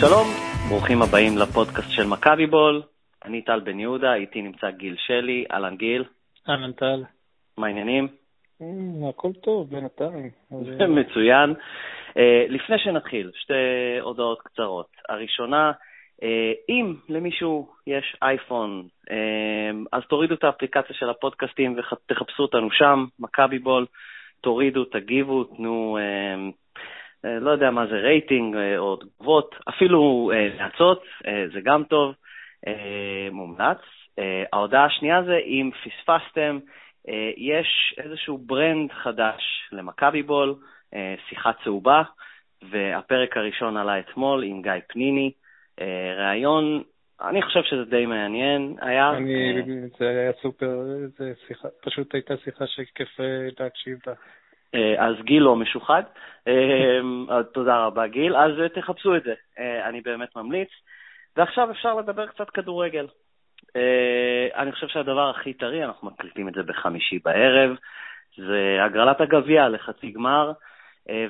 שלום, ברוכים הבאים לפודקאסט של מכבי בול. אני טל בן יהודה, איתי נמצא גיל שלי. אהלן גיל. אהלן טל. מה העניינים? אמ, הכל טוב בינתיים. מצוין. אה, לפני שנתחיל, שתי הודעות קצרות. הראשונה, אה, אם למישהו יש אייפון, אה, אז תורידו את האפליקציה של הפודקאסטים ותחפשו אותנו שם, מכבי בול, תורידו, תגיבו, תנו, לא יודע מה זה רייטינג או תגובות, אפילו נאצות, זה גם טוב, מומלץ. ההודעה השנייה זה, אם פספסתם, יש איזשהו brand חדש למכבי בול, שיחה צהובה, והפרק הראשון עלה אתמול עם גיא פניני. אה, ראיון, אני חושב שזה די מעניין היה. אני, אה, זה היה סופר, זה שיחה, פשוט הייתה שיחה שכיף אה, להקשיב לה. אז גיל לא משוחד. תודה רבה, גיל. אז תחפשו את זה, אני באמת ממליץ. ועכשיו אפשר לדבר קצת כדורגל. אני חושב שהדבר הכי טרי, אנחנו מקליטים את זה בחמישי בערב, זה הגרלת הגביע לחצי גמר.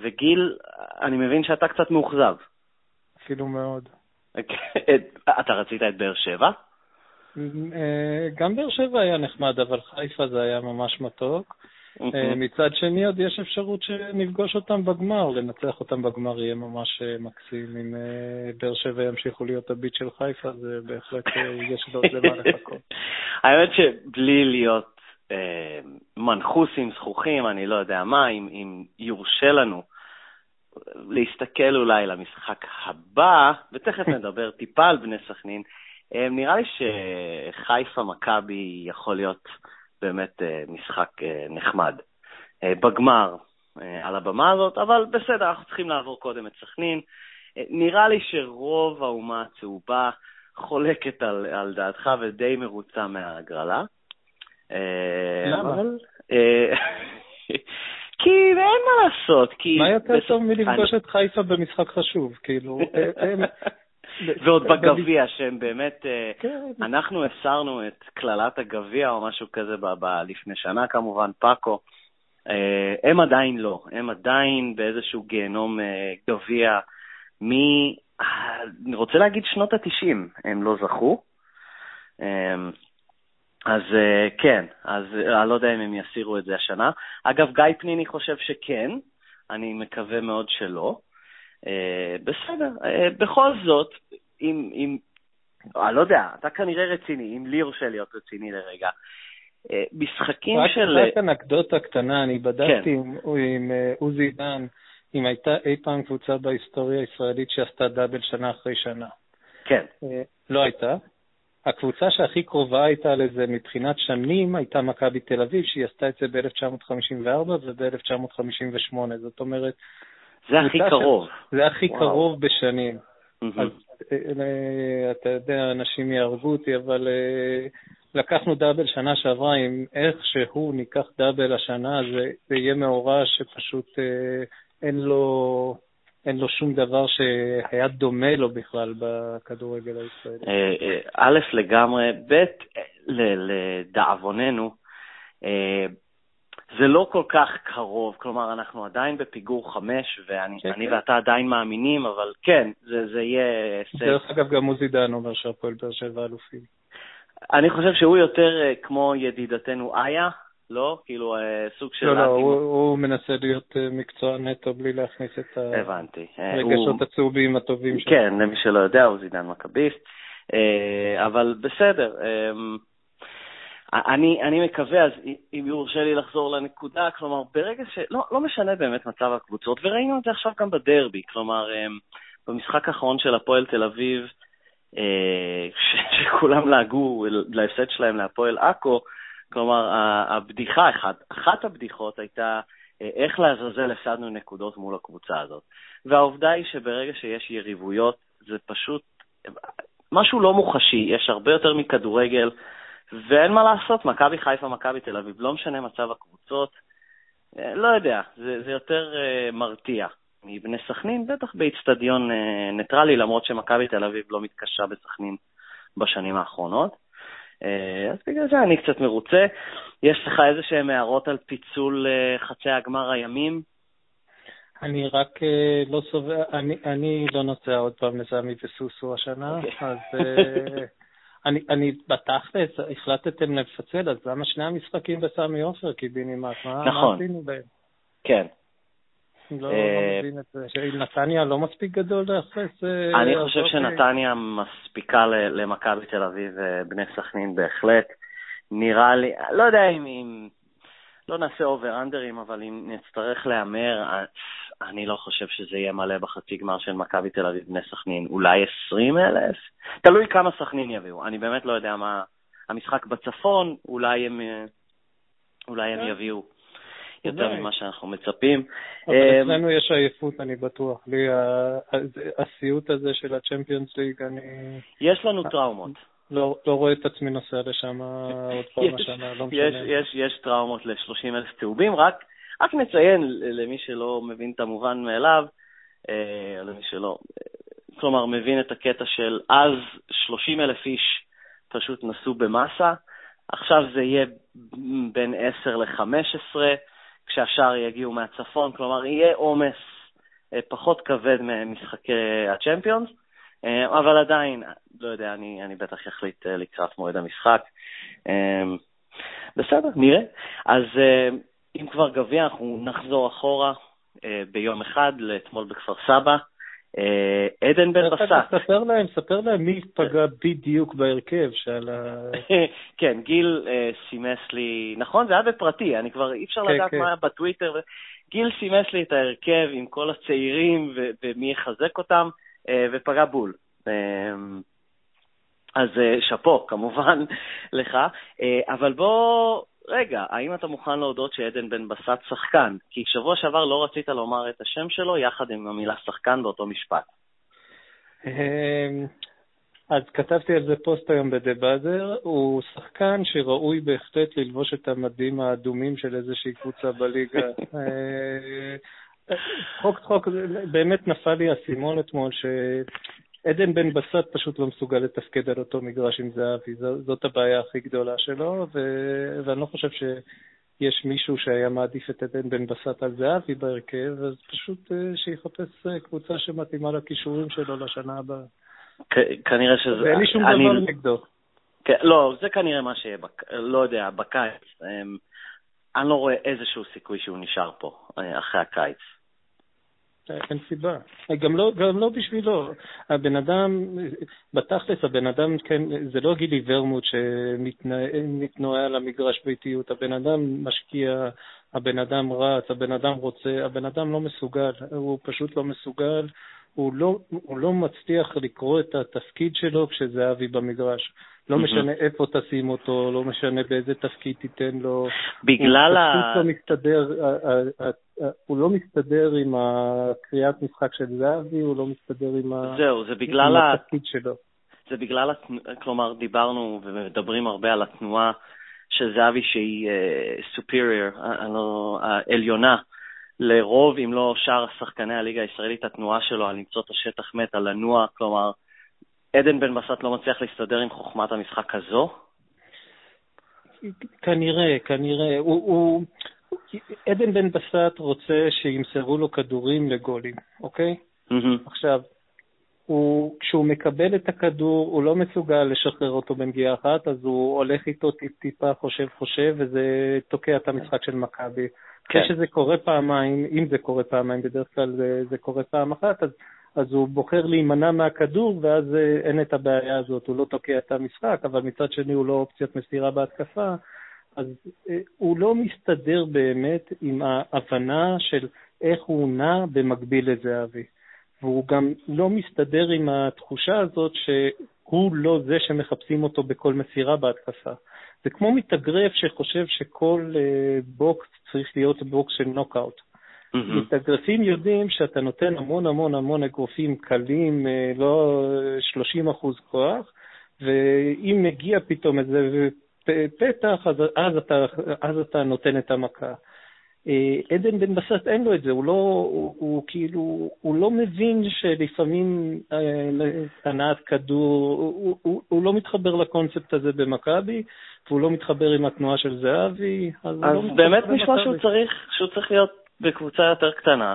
וגיל, אני מבין שאתה קצת מאוכזב. אפילו מאוד. אתה רצית את באר שבע? אה, גם באר שבע היה נחמד, אבל חיפה זה היה ממש מתוק. אה, מצד שני, עוד יש אפשרות שנפגוש אותם בגמר, לנצח אותם בגמר יהיה ממש אה, מקסים. אם באר שבע ימשיכו להיות הביט של חיפה, זה בהחלט, יש לו למה לחכות. האמת שבלי להיות מנחוסים זכוכים, אני לא יודע מה, אם יורשה לנו, להסתכל אולי למשחק הבא, ותכף נדבר טיפה על בני סכנין. אה, נראה לי שחיפה מכבי יכול להיות באמת אה, משחק אה, נחמד. בגמר על הבמה הזאת, אבל בסדר, אנחנו צריכים לעבור קודם את סכנין. נראה לי שרוב האומה הצהובה חולקת על, על דעתך ודי מרוצה מההגרלה. למה? אבל, כי אין מה לעשות, כי... מה יותר טוב מלפגוש את חיפה במשחק חשוב? כאילו, הם... ועוד בגביע, שהם באמת... אה, כן. אנחנו הסרנו את קללת הגביע או משהו כזה לפני שנה, כמובן, פאקו. אה, הם עדיין לא, הם עדיין באיזשהו גיהנום אה, גביע מ... אני רוצה להגיד שנות ה-90, הם לא זכו. אז uh, כן, אז אני לא יודע אם הם יסירו את זה השנה. אגב, גיא פניני חושב שכן, אני מקווה מאוד שלא. Uh, בסדר, uh, בכל זאת, אם, אם, אני לא יודע, אתה כנראה רציני, אם לי יורשה להיות רציני לרגע. משחקים רק, של... רק אנקדוטה קטנה, אני בדקתי כן. עם, עם עוזי דן, אם הייתה אי פעם קבוצה בהיסטוריה הישראלית שעשתה דאבל שנה אחרי שנה. כן. לא הייתה. הקבוצה שהכי קרובה הייתה לזה מבחינת שנים הייתה מכבי תל אביב, שהיא עשתה את זה ב-1954 וב-1958. זאת אומרת... זה הכי קרוב. זה הכי וואו. קרוב בשנים. Mm-hmm. אז אה, אתה יודע, אנשים יהרגו אותי, אבל אה, לקחנו דאבל שנה שעברה, אם איכשהו ניקח דאבל השנה, זה, זה יהיה מאורע שפשוט אה, אין לו... אין לו שום דבר שהיה דומה לו בכלל בכדורגל הישראלי. אה, אה, א', לגמרי, ב', לדאבוננו, אה, זה לא כל כך קרוב, כלומר, אנחנו עדיין בפיגור חמש, ואני כן, כן. ואתה עדיין מאמינים, אבל כן, זה, זה יהיה... דרך אגב, גם עוזי דן אומר שהפועל באר שבע אלופים. אני חושב שהוא יותר כמו ידידתנו איה, לא? כאילו אה, סוג של... לא, לא, הוא, הוא מנסה להיות אה, מקצוען נטו בלי להכניס את הבנתי. אה, הרגשות הוא... הצהובים הטובים שלו. כן, למי שלא יודע, הוא זידן מכביסט. אבל בסדר. אני, אני מקווה, אז אם יורשה לי לחזור לנקודה, כלומר, ברגע ש... לא, לא משנה באמת מצב הקבוצות, וראינו את זה עכשיו גם בדרבי, כלומר, במשחק האחרון של הפועל תל אביב, שכולם לעגו להפסד שלהם להפועל עכו, כלומר, הבדיחה, אחת, אחת הבדיחות הייתה אה, איך לעזאזל הפסדנו נקודות מול הקבוצה הזאת. והעובדה היא שברגע שיש יריבויות, זה פשוט משהו לא מוחשי, יש הרבה יותר מכדורגל, ואין מה לעשות, מכבי חיפה, מכבי תל אביב, לא משנה מצב הקבוצות, אה, לא יודע, זה, זה יותר uh, מרתיע מבני סכנין, בטח באיצטדיון uh, ניטרלי, למרות שמכבי תל אביב לא מתקשה בסכנין בשנים האחרונות. אה, אז בגלל זה אני קצת מרוצה. יש לך איזה שהן הערות על פיצול אה, חצי הגמר הימים? אני רק אה, לא סובר, אני, אני לא נוסע עוד פעם לסמי וסוסו השנה, okay. אוקיי. אז אה, אני, אני בתכלס, החלטתם לפצל, אז למה שני המשחקים בסמי עופר קיבינימט? מה, נכון. מה עשינו בהם? כן. לא, לא מבין את זה. שנתניה לא מספיק גדול לאחס? אני חושב שנתניה מספיקה למכבי תל אביב ובני סכנין בהחלט. נראה לי, לא יודע אם לא נעשה אובר-אנדרים, אבל אם נצטרך להמר, אני לא חושב שזה יהיה מלא בחצי גמר של מכבי תל אביב בני סכנין. אולי 20 אלף? תלוי כמה סכנין יביאו. אני באמת לא יודע מה... המשחק בצפון, אולי הם, אולי הם כן. יביאו יותר ממה שאנחנו מצפים. אבל אמ, אצלנו יש עייפות, אני בטוח. לי הסיוט הזה של ה Champions League, אני... יש לנו טראומות. לא, לא רואה את עצמי נוסע לשם עוד פעם השנה, לא משנה. יש, יש, יש טראומות ל-30 אלף צהובים, רק, רק נציין למי שלא מבין את המובן מאליו, אה, למי שלא, כלומר, מבין את הקטע של אז 30 אלף איש פשוט נסעו במאסה, עכשיו זה יהיה בין 10 ל-15, כשהשאר יגיעו מהצפון, כלומר, יהיה עומס אה, פחות כבד ממשחקי הצ'מפיונס. אה, אבל עדיין, לא יודע, אני, אני בטח אחליט אה, לקראת מועד המשחק. אה, בסדר, נראה. אז אם כבר גביע, אנחנו נחזור אחורה ביום אחד, לאתמול בכפר סבא. עדן בן בסט. ספר להם, ספר להם מי פגע בדיוק בהרכב של ה... כן, גיל סימס לי, נכון, זה היה בפרטי, אני כבר, אי אפשר כן, לדעת כן. מה היה בטוויטר. גיל סימס לי את ההרכב עם כל הצעירים ומי יחזק אותם. אה, ופגע בול. אה, אז אה, שאפו, כמובן, לך. אבל בוא, רגע, האם אתה מוכן להודות שעדן בן בסט שחקן? כי שבוע שעבר לא רצית לומר את השם שלו יחד עם המילה שחקן באותו משפט. אז כתבתי על זה פוסט היום בדה באזר, הוא שחקן שראוי בהחלט ללבוש את המדים האדומים של איזושהי קבוצה בליגה. צחוק צחוק, באמת נפל לי האסימון אתמול, שעדן בן בסט פשוט לא מסוגל לתפקד על אותו מגרש עם זהבי, זאת הבעיה הכי גדולה שלו, ו... ואני לא חושב שיש מישהו שהיה מעדיף את עדן בן בסט על זהבי בהרכב, אז פשוט אה, שיחפש אה, קבוצה שמתאימה לכישורים שלו לשנה הבאה. כנראה שזה... ואין לי שום דבר נגדו. לא, זה כנראה מה שיהיה, לא יודע, בקיץ. אמ, אני לא רואה איזשהו סיכוי שהוא נשאר פה אה, אחרי הקיץ. אין סיבה. גם לא, גם לא בשבילו. הבן אדם, בתכלס הבן אדם, כן, זה לא גילי ורמוט שמתנועה על המגרש באיטיות. הבן אדם משקיע, הבן אדם רץ, הבן אדם רוצה, הבן אדם לא מסוגל, הוא פשוט לא מסוגל. הוא לא, הוא לא מצליח לקרוא את התפקיד שלו כשזהבי במגרש. לא משנה איפה תשים אותו, לא משנה באיזה תפקיד תיתן לו. בגלל ה... הוא פשוט לא מסתדר, הוא לא מסתדר עם הקריאת משחק של זהבי, הוא לא מסתדר עם, זהו, זה בגלל ה... התפקיד שלו. זה בגלל, כלומר, דיברנו ומדברים הרבה על התנועה של זהבי שהיא uh, superior, העליונה. לרוב, אם לא שאר שחקני הליגה הישראלית, התנועה שלו על למצוא את השטח מת, על לנוע, כלומר, עדן בן בסט לא מצליח להסתדר עם חוכמת המשחק הזו? כנראה, כנראה. הוא, הוא, עדן בן בסט רוצה שימסרו לו כדורים לגולים, אוקיי? Mm-hmm. עכשיו, הוא, כשהוא מקבל את הכדור, הוא לא מסוגל לשחרר אותו בנגיעה אחת, אז הוא הולך איתו טיפ-טיפה, חושב-חושב, וזה תוקע את המשחק של מכבי. כן. כשזה קורה פעמיים, אם זה קורה פעמיים, בדרך כלל זה, זה קורה פעם אחת, אז אז הוא בוחר להימנע מהכדור, ואז אה, אין את הבעיה הזאת, הוא לא תוקע את המשחק, אבל מצד שני הוא לא אופציית מסירה בהתקפה, אז אה, הוא לא מסתדר באמת עם ההבנה של איך הוא נע במקביל לזהבי. והוא גם לא מסתדר עם התחושה הזאת שהוא לא זה שמחפשים אותו בכל מסירה בהתקפה. זה כמו מתאגרף שחושב שכל אה, בוקס צריך להיות בוקס של נוקאוט. Mm-hmm. מתאגרפים יודעים שאתה נותן המון המון המון אגרופים קלים, אה, לא 30 אחוז כוח, ואם מגיע פתאום איזה פתח, אז, אז, אתה, אז אתה נותן את המכה. אה, עדן בן בסט אין לו את זה, הוא לא, הוא, הוא כאילו, הוא לא מבין שלפעמים אה, הנעת כדור, הוא, הוא, הוא לא מתחבר לקונספט הזה במכבי, והוא לא מתחבר עם התנועה של זהבי, אז, אז לא באמת נשמע שהוא צריך, שהוא צריך להיות בקבוצה יותר קטנה,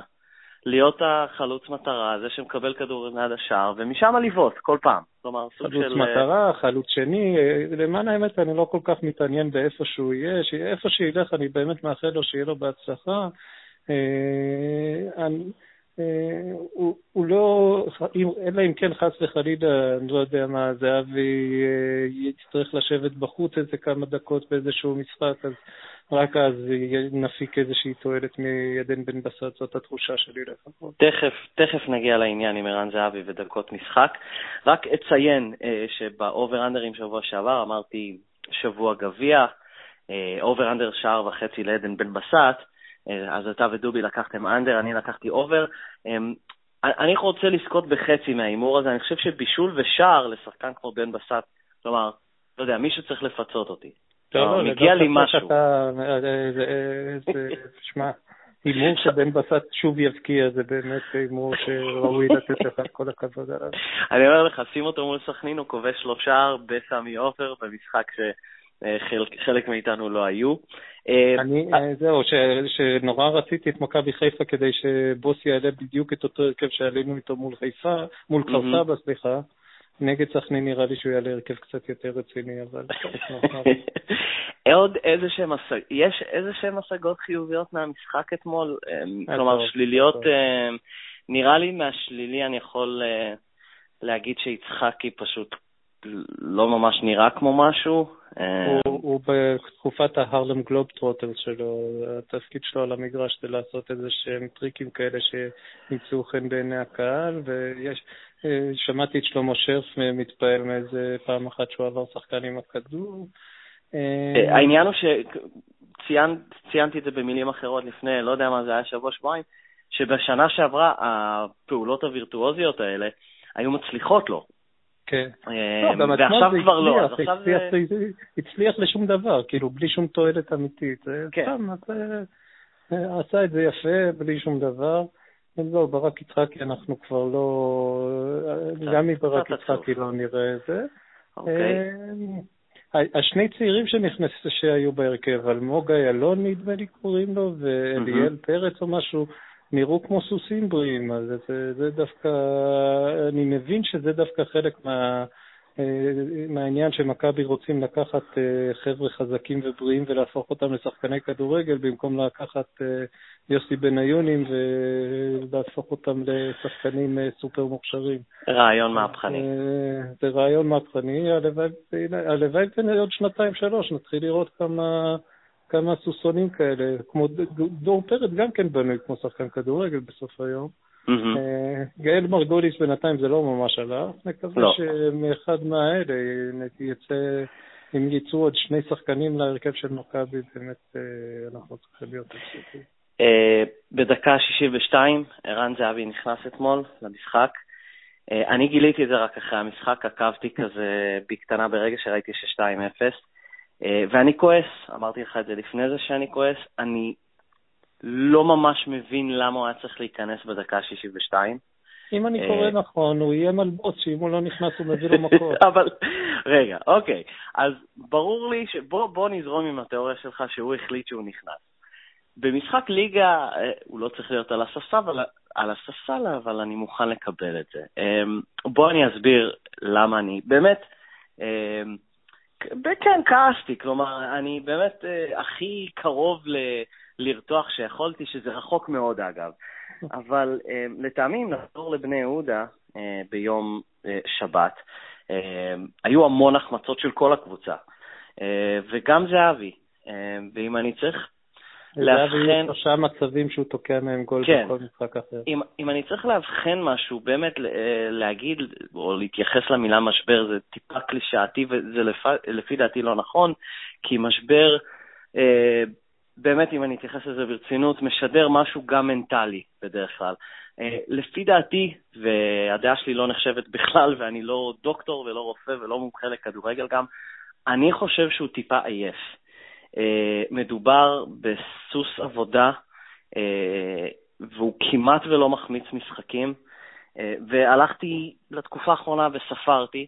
להיות החלוץ מטרה, זה שמקבל כדור ליד השער, ומשם לבעוט כל פעם. כלומר, סוג של... חלוץ מטרה, חלוץ שני, למען האמת אני לא כל כך מתעניין באיפה שהוא יהיה, איפה שילך אני באמת מאחל לו שיהיה לו בהצלחה. אני... אה, הוא, הוא לא, אלא אם כן חס וחלילה, אני לא יודע מה, זהבי אה, יצטרך לשבת בחוץ איזה כמה דקות באיזשהו משחק, אז רק אז נפיק איזושהי תועלת מעדן בן בסט, זאת התחושה שלי לפחות. תכף, תכף נגיע לעניין עם ערן זהבי ודקות משחק. רק אציין אה, שבאובר-אנדרים שבוע שעבר אמרתי שבוע גביע, over-under שער וחצי לעדן בן בסט, אה, אז אתה ודובי לקחתם under, אני לקחתי over. אמ, אני רוצה לזכות בחצי מההימור הזה, אני חושב שבישול ושער לשחקן כמו בן בסט, כלומר, לא יודע, מישהו צריך לפצות אותי. לא, לא, מגיע לי משהו. תשמע, הימור שבן בסט שוב יבקיע, זה באמת הימור שראוי לתת לך את כל הכבוד עליו. אני אומר לך, שים אותו מול סכנין, הוא כובש לו שער בסמי עופר, במשחק שחלק מאיתנו לא היו. אה, אני, אה, זהו, שנורא רציתי את מכבי חיפה כדי שבוס יעלה בדיוק את אותו הרכב שעלינו איתו מול חיפה, מול כפר סבא, סליחה. נגד סכנין נראה לי שהוא יעלה הרכב קצת יותר רציני, אבל... עוד איזה שהם, יש איזה שהם השגות חיוביות מהמשחק אתמול? אה, כלומר, שליליות, נראה לי מהשלילי אני יכול להגיד שיצחקי פשוט לא ממש נראה כמו משהו. אה, הוא בתקופת ההרלם גלובטרוטר שלו, התפקיד שלו על המגרש זה לעשות איזה שהם טריקים כאלה שימצאו חן בעיני הקהל, ויש, אה, שמעתי את שלמה שרף מתפעל מאיזה פעם אחת שהוא עבר שחקן עם הכדור. אה, העניין הוא שציינתי את זה במילים אחרות לפני, לא יודע מה זה היה שבוע-שבועיים, שבשנה שעברה הפעולות הווירטואוזיות האלה היו מצליחות לו. כן. אה, לא, ועכשיו כבר לא. הצליח לשום דבר, כאילו, בלי שום תועלת אמיתית. כן. סתם, אה, עשה את זה יפה, בלי שום דבר. לא, ברק יצחקי אנחנו כבר לא... גם מברק יצחקי לא נראה את זה. אוקיי. אה, השני צעירים שנכנסו, שהיו בהרכב, אלמוג איילון נדמה לי קוראים לו, ואליאל פרץ או משהו, נראו כמו סוסים בריאים, אז זה, זה דווקא, אני מבין שזה דווקא חלק מה, אה, מהעניין שמכבי רוצים לקחת אה, חבר'ה חזקים ובריאים ולהפוך אותם לשחקני כדורגל במקום לקחת אה, יוסי בניונים ולהפוך אותם לשחקנים סופר מוכשרים. רעיון מהפכני. זה רעיון מהפכני, הלוואי עוד שנתיים-שלוש נתחיל לראות כמה... כמה סוסונים כאלה, כמו דור פרץ גם כן בנוי כמו שחקן כדורגל בסוף היום. אה, גאל מרגוליס בינתיים זה לא ממש הלך, נקווה לא. שמאחד מהאלה יצא, אם יצאו עוד שני שחקנים להרכב של מכבי, באמת אה, אנחנו צריכים להיות עצובים. אה, בדקה 62, ערן זהבי נכנס אתמול למשחק. אני גיליתי את זה רק אחרי המשחק, עקבתי כזה בקטנה ברגע שראיתי ש-2-0. אה, ואני כועס, אמרתי לך את זה לפני זה שאני כועס, אני לא ממש מבין למה הוא היה צריך להיכנס בדקה ה-62. אם אני קורא אה, נכון, הוא יהיה מלבוץ שאם הוא לא נכנס הוא מביא לו מכות. אבל, רגע, אוקיי. אז ברור לי ש... בוא, בוא נזרום עם התיאוריה שלך שהוא החליט שהוא נכנס. במשחק ליגה אה, הוא לא צריך להיות על הספסל, אבל, על הספסל, אבל אני מוכן לקבל את זה. בוא אני אסביר למה אני... באמת, כן, כעסתי, כלומר, אני באמת אה, הכי קרוב ל... לרתוח שיכולתי, שזה רחוק מאוד אגב. אבל אה, לטעמי, אם נחזור לבני יהודה אה, ביום אה, שבת, היו המון החמצות של כל הקבוצה, וגם זהבי. ואם אני צריך לאבחן... שלושה מצבים שהוא תוקע מהם גול כן. בכל משחק אחר. אם, אם אני צריך לאבחן משהו, באמת להגיד או להתייחס למילה משבר, זה טיפה קלישאתי וזה לפ... לפי דעתי לא נכון, כי משבר, אה, באמת, אם אני אתייחס לזה ברצינות, משדר משהו גם מנטלי בדרך כלל. אה, לפי דעתי, והדעה שלי לא נחשבת בכלל, ואני לא דוקטור ולא רופא ולא מומחה לכדורגל גם, אני חושב שהוא טיפה עייף. אה, מדובר בסוס עבודה, אה, והוא כמעט ולא מחמיץ משחקים. והלכתי לתקופה האחרונה וספרתי,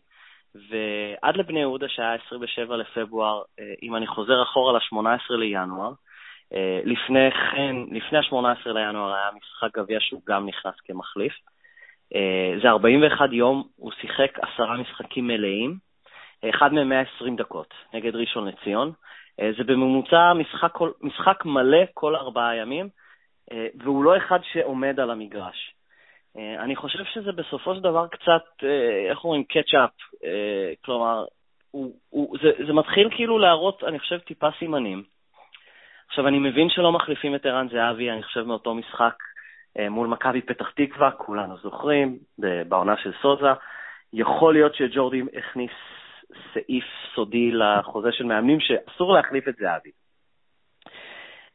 ועד לבני יהודה, שהיה 27 לפברואר, אם אני חוזר אחורה ל-18 לינואר, לפני כן, לפני ה-18 לינואר היה משחק גביע שהוא גם נכנס כמחליף. זה 41 יום, הוא שיחק עשרה משחקים מלאים, אחד מהם 120 דקות נגד ראשון לציון. זה בממוצע משחק, משחק מלא כל ארבעה ימים, והוא לא אחד שעומד על המגרש. אני חושב שזה בסופו של דבר קצת, איך אומרים, קצ'אפ, כלומר, הוא, הוא, זה, זה מתחיל כאילו להראות, אני חושב, טיפה סימנים. עכשיו, אני מבין שלא מחליפים את ערן זהבי, אני חושב, מאותו משחק אה, מול מכבי פתח תקווה, כולנו זוכרים, בעונה של סוזה. יכול להיות שג'ורדי הכניס סעיף סודי לחוזה של מאמנים שאסור להחליף את זהבי.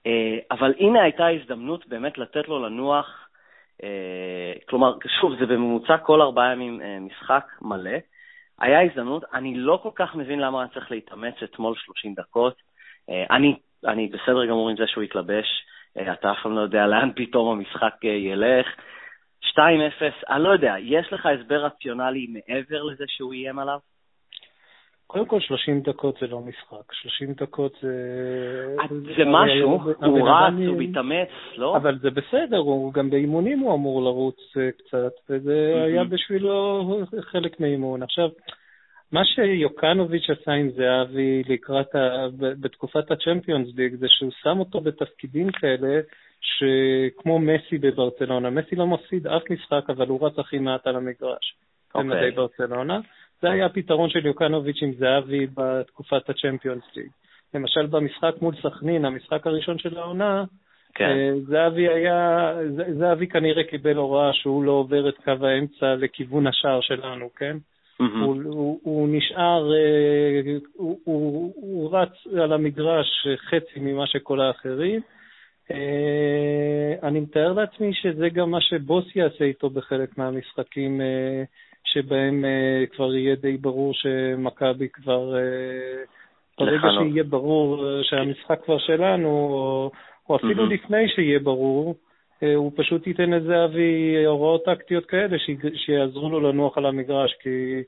אה, אבל הנה הייתה הזדמנות באמת לתת לו לנוח, אה, כלומר, שוב, זה בממוצע כל ארבעה ימים משחק מלא. היה הזדמנות, אני לא כל כך מבין למה היה צריך להתאמץ אתמול 30 דקות. אני אני בסדר גמור עם זה שהוא יתלבש, אה, אתה אף פעם לא יודע לאן פתאום המשחק אה, ילך. 2-0, אני לא יודע, יש לך הסבר רציונלי מעבר לזה שהוא איים עליו? קודם כל 30 דקות זה לא משחק, 30 דקות זה... אה, זה משהו, הוא רץ, הוא מתאמץ, לא? אבל זה בסדר, הוא גם באימונים הוא אמור לרוץ קצת, וזה היה בשבילו חלק מאימון. עכשיו, מה שיוקנוביץ' עשה עם זהבי לקראת, ה... בתקופת הצ'מפיונס ליג, זה שהוא שם אותו בתפקידים כאלה שכמו מסי בברצלונה. מסי לא מפסיד אף משחק, אבל הוא רץ הכי מעט על המגרש. Okay. במדי אוקיי. ברצלונה. זה היה הפתרון של יוקנוביץ' עם זהבי בתקופת הצ'מפיונס ליג. למשל במשחק מול סכנין, המשחק הראשון של העונה, כן. אה, זהבי היה, זהבי כנראה קיבל הוראה שהוא לא עובר את קו האמצע לכיוון השער שלנו, כן? Mm-hmm. הוא, הוא, הוא נשאר, אה, הוא, הוא, הוא רץ על המגרש חצי ממה שכל האחרים. אה, אני מתאר לעצמי שזה גם מה שבוס יעשה איתו בחלק מהמשחקים אה, שבהם כבר יהיה די ברור שמכבי כבר, ברגע שיהיה ברור שהמשחק כבר שלנו, או, או אפילו mm-hmm. לפני שיהיה ברור, הוא פשוט ייתן לזהבי הוראות טקטיות כאלה שיעזרו לו לנוח על המגרש, כי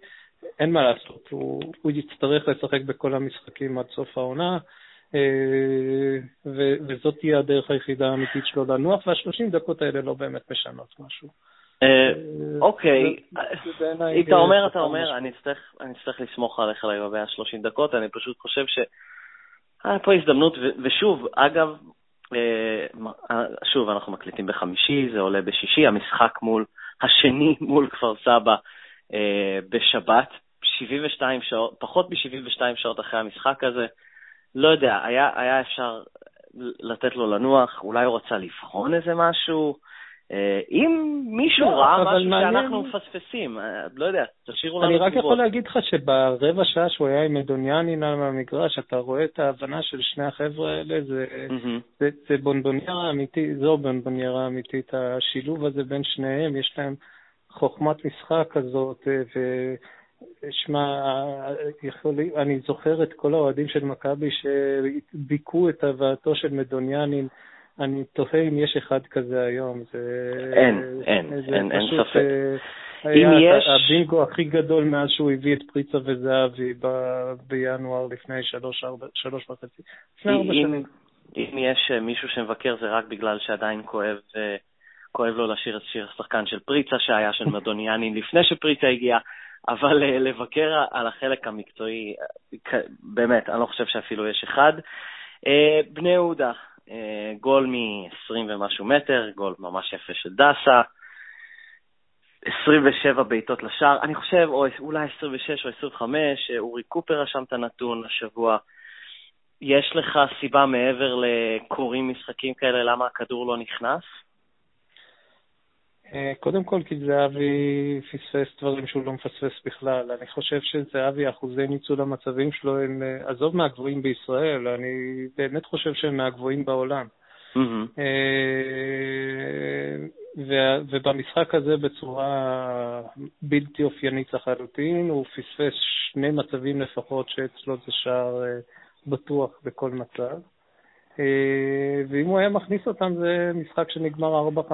אין מה לעשות, הוא, הוא יצטרך לשחק בכל המשחקים עד סוף העונה, אה, ו, וזאת תהיה הדרך היחידה האמיתית שלו לנוח, והשלושים דקות האלה לא באמת משנות משהו. אה, אה, אוקיי, אם אתה אומר, אתה אומר, אני אצטרך לסמוך עליך לגבי השלושים דקות, אני פשוט חושב ש... היה פה הזדמנות, ושוב, אגב, אה, שוב, אנחנו מקליטים בחמישי, זה עולה בשישי, המשחק מול, השני מול כפר סבא אה, בשבת, 72 שעות, פחות מ-72 שעות אחרי המשחק הזה. לא יודע, היה, היה אפשר לתת לו לנוח, אולי הוא רצה לבחון איזה משהו. אה, אם מישהו לא, ראה משהו מעניין... שאנחנו מפספסים, אה, לא יודע, תשאירו לנו תגובות. אני רק יכול להגיד לך שברבע שעה שהוא היה עם מדוניאנין על המגרש, אתה רואה את ההבנה של שני החבר'ה האלה, זה, mm-hmm. זה, זה בונבוניירה אמיתית, זו בונבוניירה אמיתית, השילוב הזה בין שניהם, יש להם חוכמת משחק כזאת, אה, ו... שמע, אני זוכר את כל האוהדים של מכבי שביכו את הבאתו של מדוניאנין אני תוהה אם יש אחד כזה היום. זה, אין, אין, זה אין, אין ספק. אה, היה יש... הבינגו הכי גדול מאז שהוא הביא את פריצה וזהבי ב... בינואר לפני שלוש, ארבע, שלוש וחצי, לפני ארבע שנים. אם יש אה, מישהו שמבקר זה רק בגלל שעדיין כואב, אה, כואב לו לשיר את שיר השחקן של פריצה שהיה של מדוניאני לפני שפריצה הגיע, אבל לבקר על החלק המקצועי, באמת, אני לא חושב שאפילו יש אחד. בני יהודה, גול מ-20 ומשהו מטר, גול ממש יפה של דסה. 27 בעיטות לשער, אני חושב, או אולי 26 או 25, אה, אורי קופר רשם את הנתון השבוע. יש לך סיבה מעבר לקוראים משחקים כאלה למה הכדור לא נכנס? אה, קודם כל, כי זהבי פספס דברים שהוא לא מפספס בכלל. אני חושב שזהבי, אחוזי ניצול המצבים שלו הם, אה, עזוב מהגבוהים בישראל, אני באמת חושב שהם מהגבוהים בעולם. Mm-hmm. ובמשחק הזה בצורה בלתי אופיינית לחלוטין, הוא פספס שני מצבים לפחות שאצלו זה שער בטוח בכל מצב. אה, ואם הוא היה מכניס אותם זה משחק שנגמר 4-5-0,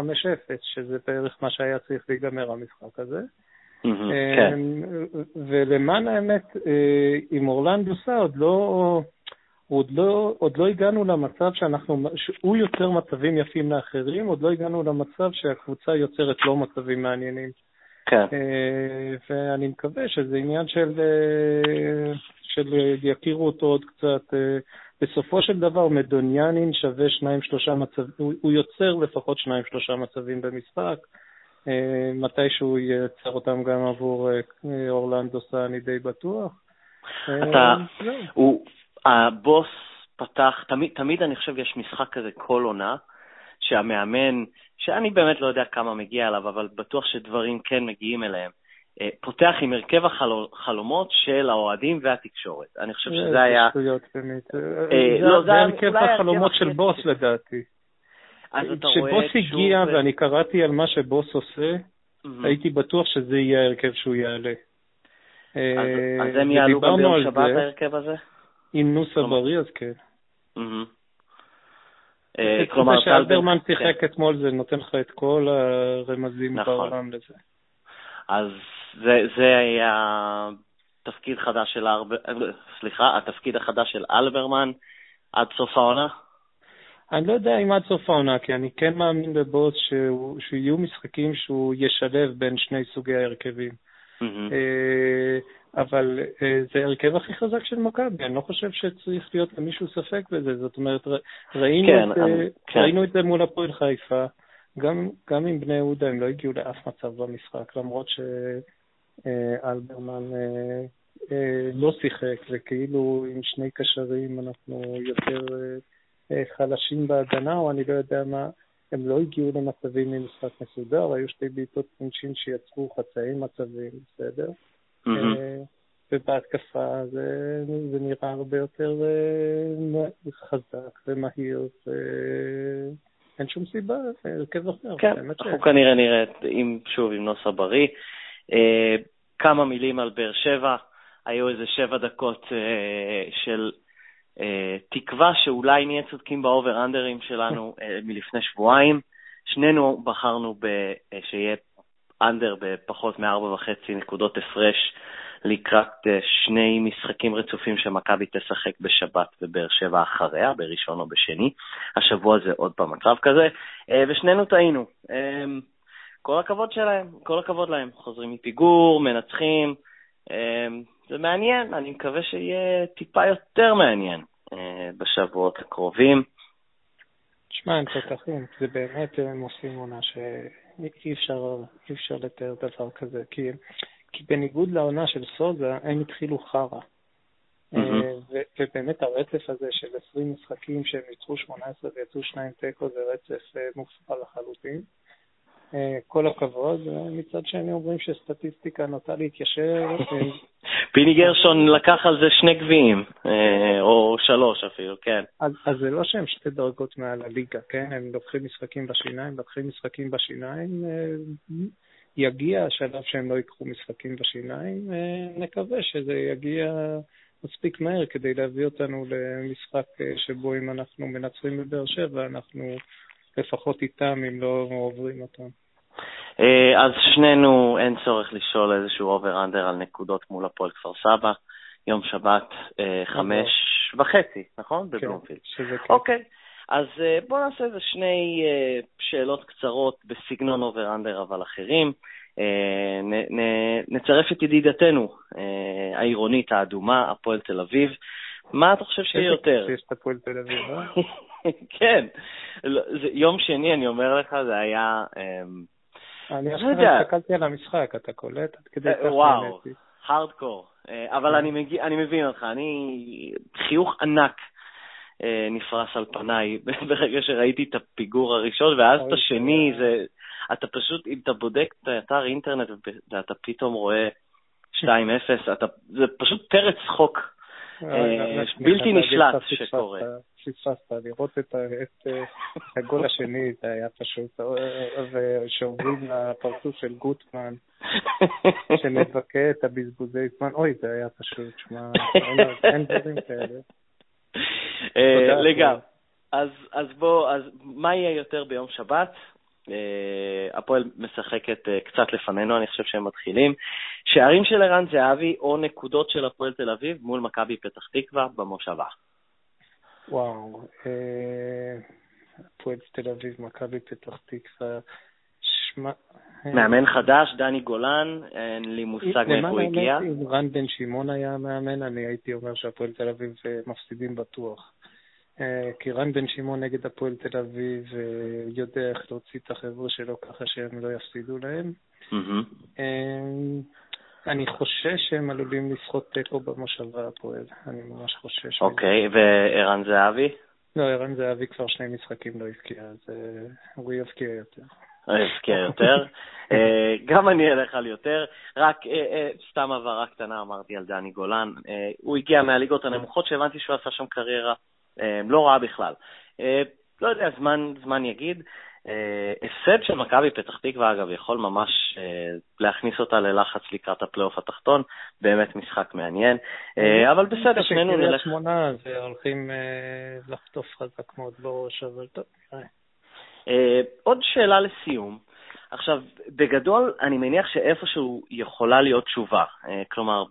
שזה בערך מה שהיה צריך להיגמר המשחק הזה. אה, כן. ולמען האמת, אה, עם אורלנדו סא עוד לא, עוד לא, עוד לא הגענו למצב שאנחנו, שהוא יוצר מצבים יפים לאחרים, עוד לא הגענו למצב שהקבוצה יוצרת לא מצבים מעניינים. כן. ואני מקווה שזה עניין של, של יכירו אותו עוד קצת. בסופו של דבר מדוניאנין שווה שניים שלושה מצבים, הוא, הוא יוצר לפחות שניים שלושה מצבים במשחק. מתישהו ייצר אותם גם עבור אורלנדו סע, אני די בטוח. אתה, הוא, הבוס פתח, תמיד, תמיד אני חושב יש משחק כזה כל עונה, שהמאמן, שאני באמת לא יודע כמה מגיע אליו, אבל בטוח שדברים כן מגיעים אליהם, פותח עם הרכב החלומות של האוהדים והתקשורת. אני חושב שזה היה... זה שטויות באמת. אה, לא, זה הרכב החלומות של בוס לדעתי. כשבוס הגיע ואני קראתי על מה שבוס עושה, הייתי בטוח שזה יהיה ההרכב שהוא יעלה. אז הם יעלו גם ביום שבת ההרכב הזה? עם נוסה בריא, אז כן. אה, כלומר, שאלברמן שיחק כן. אתמול, זה נותן לך את כל הרמזים נכון. בעולם לזה. אז זה, זה היה תפקיד חדש של ארבר... סליחה, התפקיד החדש של אלברמן עד סוף העונה? אני לא יודע אם עד סוף העונה, כי אני כן מאמין בבוס שיהיו משחקים שהוא ישלב בין שני סוגי ההרכבים. Mm-hmm. אבל אה, זה ההרכב הכי חזק של מכבי, אני לא חושב שצריך להיות למישהו ספק בזה. זאת אומרת, ראינו, כן, את, אני, כן. ראינו את זה מול הפועל חיפה, גם, גם עם בני יהודה הם לא הגיעו לאף מצב במשחק, למרות שאלברמן אה, אה, לא שיחק, וכאילו עם שני קשרים אנחנו יותר אה, חלשים בהגנה, או אני לא יודע מה. הם לא הגיעו למצבים ממשחק מסודר, היו שתי בעיטות פונצ'ין שיצרו חצאי מצבים, בסדר? ובהתקפה זה, זה נראה הרבה יותר חזק ומהיר, ואין שום סיבה, הרכב אחר. כן, אנחנו כנראה נראה, אם, שוב, עם נוסה בריא. Uh, כמה מילים על באר שבע, היו איזה שבע דקות uh, של uh, תקווה שאולי נהיה צודקים באובר-אנדרים שלנו מלפני שבועיים. שנינו בחרנו ב, שיהיה אנדר בפחות מארבע וחצי נקודות הפרש לקראת אה, שני משחקים רצופים שמכבי תשחק בשבת ובאר שבע אחריה, בראשון או בשני. השבוע זה עוד פעם מצב כזה, אה, ושנינו טעינו. אה, כל הכבוד שלהם, כל הכבוד להם. חוזרים מפיגור, מנצחים. זה מעניין, אני מקווה שיהיה טיפה יותר מעניין בשבועות הקרובים. תשמע, הם תותחים, זה באמת, הם עושים עונה שאי אפשר, אפשר לתאר דבר כזה, כי כי בניגוד לעונה של סוזה, הם התחילו חרא. Mm-hmm. ובאמת הרצף הזה של 20 משחקים שהם ניצחו 18 ויצאו שניים תיקו זה רצף אה, מופרע לחלוטין. אה, כל הכבוד, מצד שני אומרים שסטטיסטיקה נוטה להתיישר. פיני גרשון לקח על זה שני גביעים, או שלוש אפילו, כן. אז, אז זה לא שהם שתי דרגות מעל הליגה, כן? הם לוקחים משחקים בשיניים, לוקחים משחקים בשיניים, יגיע השלב שהם לא ייקחו משחקים בשיניים, אה, נקווה שזה יגיע מספיק מהר כדי להביא אותנו למשחק אה, שבו אם אנחנו מנצחים בבאר שבע, אנחנו לפחות איתם, אם לא עוברים אותם. אה, אז שנינו, אין צורך לשאול איזשהו over-under על נקודות מול הפועל כפר סבא. יום שבת, חמש וחצי, נכון? כן, בבלומפילד. שזה כן. אוקיי. אז בואו נעשה איזה שני שאלות קצרות בסגנון over-under אבל אחרים. אה, נצרף את ידידתנו אה, העירונית האדומה, הפועל תל אביב. מה אתה חושב שיהיה יותר? שיש את הפועל תל אביב, אה? כן. לא, יום שני, אני אומר לך, זה היה... אמ, אני עכשיו לא הסתכלתי על המשחק, אתה קולט? עד כדי כך וואו, הארדקור. אבל אני מבין אותך, אני... חיוך ענק. נפרס על פניי ברגע שראיתי את הפיגור הראשון, ואז את השני, זה, אתה פשוט, אם אתה בודק את האתר אינטרנט ואתה פתאום רואה 2-0, זה פשוט פרץ צחוק אה, אה, בלתי נשלט שקורה. פספסת, לראות את הגול השני, זה היה פשוט, ושעוברים לפרצוף של גוטמן, שמבכה את הבזבוזי זמן, אוי, זה היה פשוט, שמע, אין דברים כאלה. אה, לגמרי. אז בוא, אז מה יהיה יותר ביום שבת? אה, הפועל משחקת אה, קצת לפנינו, אני חושב שהם מתחילים. שערים של ערן זהבי או נקודות של הפועל תל אביב מול מכבי פתח תקווה במושבה. וואו, הפועל תל אביב, מכבי פתח תקווה, שמע... מאמן חדש, דני גולן, אין לי מושג מאיפה הוא הגיע. אם רן בן שמעון היה המאמן, אני הייתי אומר שהפועל תל אביב מפסידים בטוח. כי רן בן שמעון נגד הפועל תל אביב יודע איך להוציא את החבר'ה שלו ככה שהם לא יפסידו להם. אני חושש שהם עלולים לסחוט תיקו במושבה הפועל, אני ממש חושש. אוקיי, וערן זהבי? לא, ערן זהבי כבר שני משחקים לא הבקיע, אז הוא יבקיע יותר. הבקיע יותר. גם אני אלך על יותר. רק סתם הבהרה קטנה אמרתי על דני גולן. הוא הגיע מהליגות הנמוכות שהבנתי שהוא עשה שם קריירה לא רעה בכלל. לא יודע, זמן, זמן יגיד. הפסד של מכבי פתח תקווה, אגב, יכול ממש להכניס אותה ללחץ לקראת הפלייאוף התחתון, באמת משחק מעניין, אבל בסדר, שנינו נלך... קריית שמונה והולכים לחטוף חזק מאוד בראש, אבל טוב, נראה. עוד שאלה לסיום. עכשיו, בגדול, אני מניח שאיפשהו יכולה להיות תשובה. כלומר,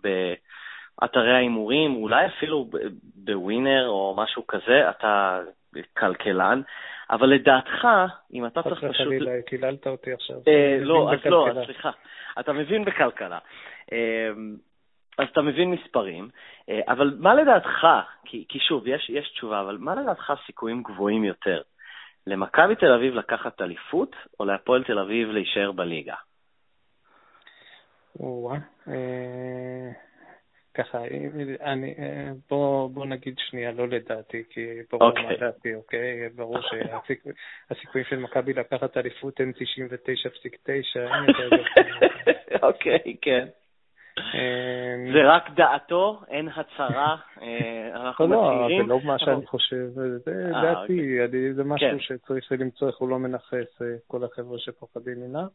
באתרי ההימורים, אולי אפילו בווינר או משהו כזה, אתה כלכלן, אבל לדעתך, אם אתה צריך פשוט... חס וחלילה, קיללת אותי עכשיו. לא, אז לא, סליחה. אתה מבין בכלכלה. אז אתה מבין מספרים, אבל מה לדעתך, כי, כי שוב, יש, יש תשובה, אבל מה לדעתך הסיכויים גבוהים יותר? למכבי תל אביב לקחת אליפות, או להפועל תל אביב להישאר בליגה? או-אה. ככה, אני, בוא, בוא נגיד שנייה, לא לדעתי, כי ברור okay. מה דעתי, אוקיי? ברור שהסיכויים של מכבי לקחת אליפות הם 99.9, אין יותר אוקיי, כן. זה רק דעתו, אין הצהרה, אנחנו מצהירים. לא, זה לא מה שאני חושב, זה דעתי, זה משהו שצריך למצוא איך הוא לא מנכס כל החבר'ה שפוחדים ממנה.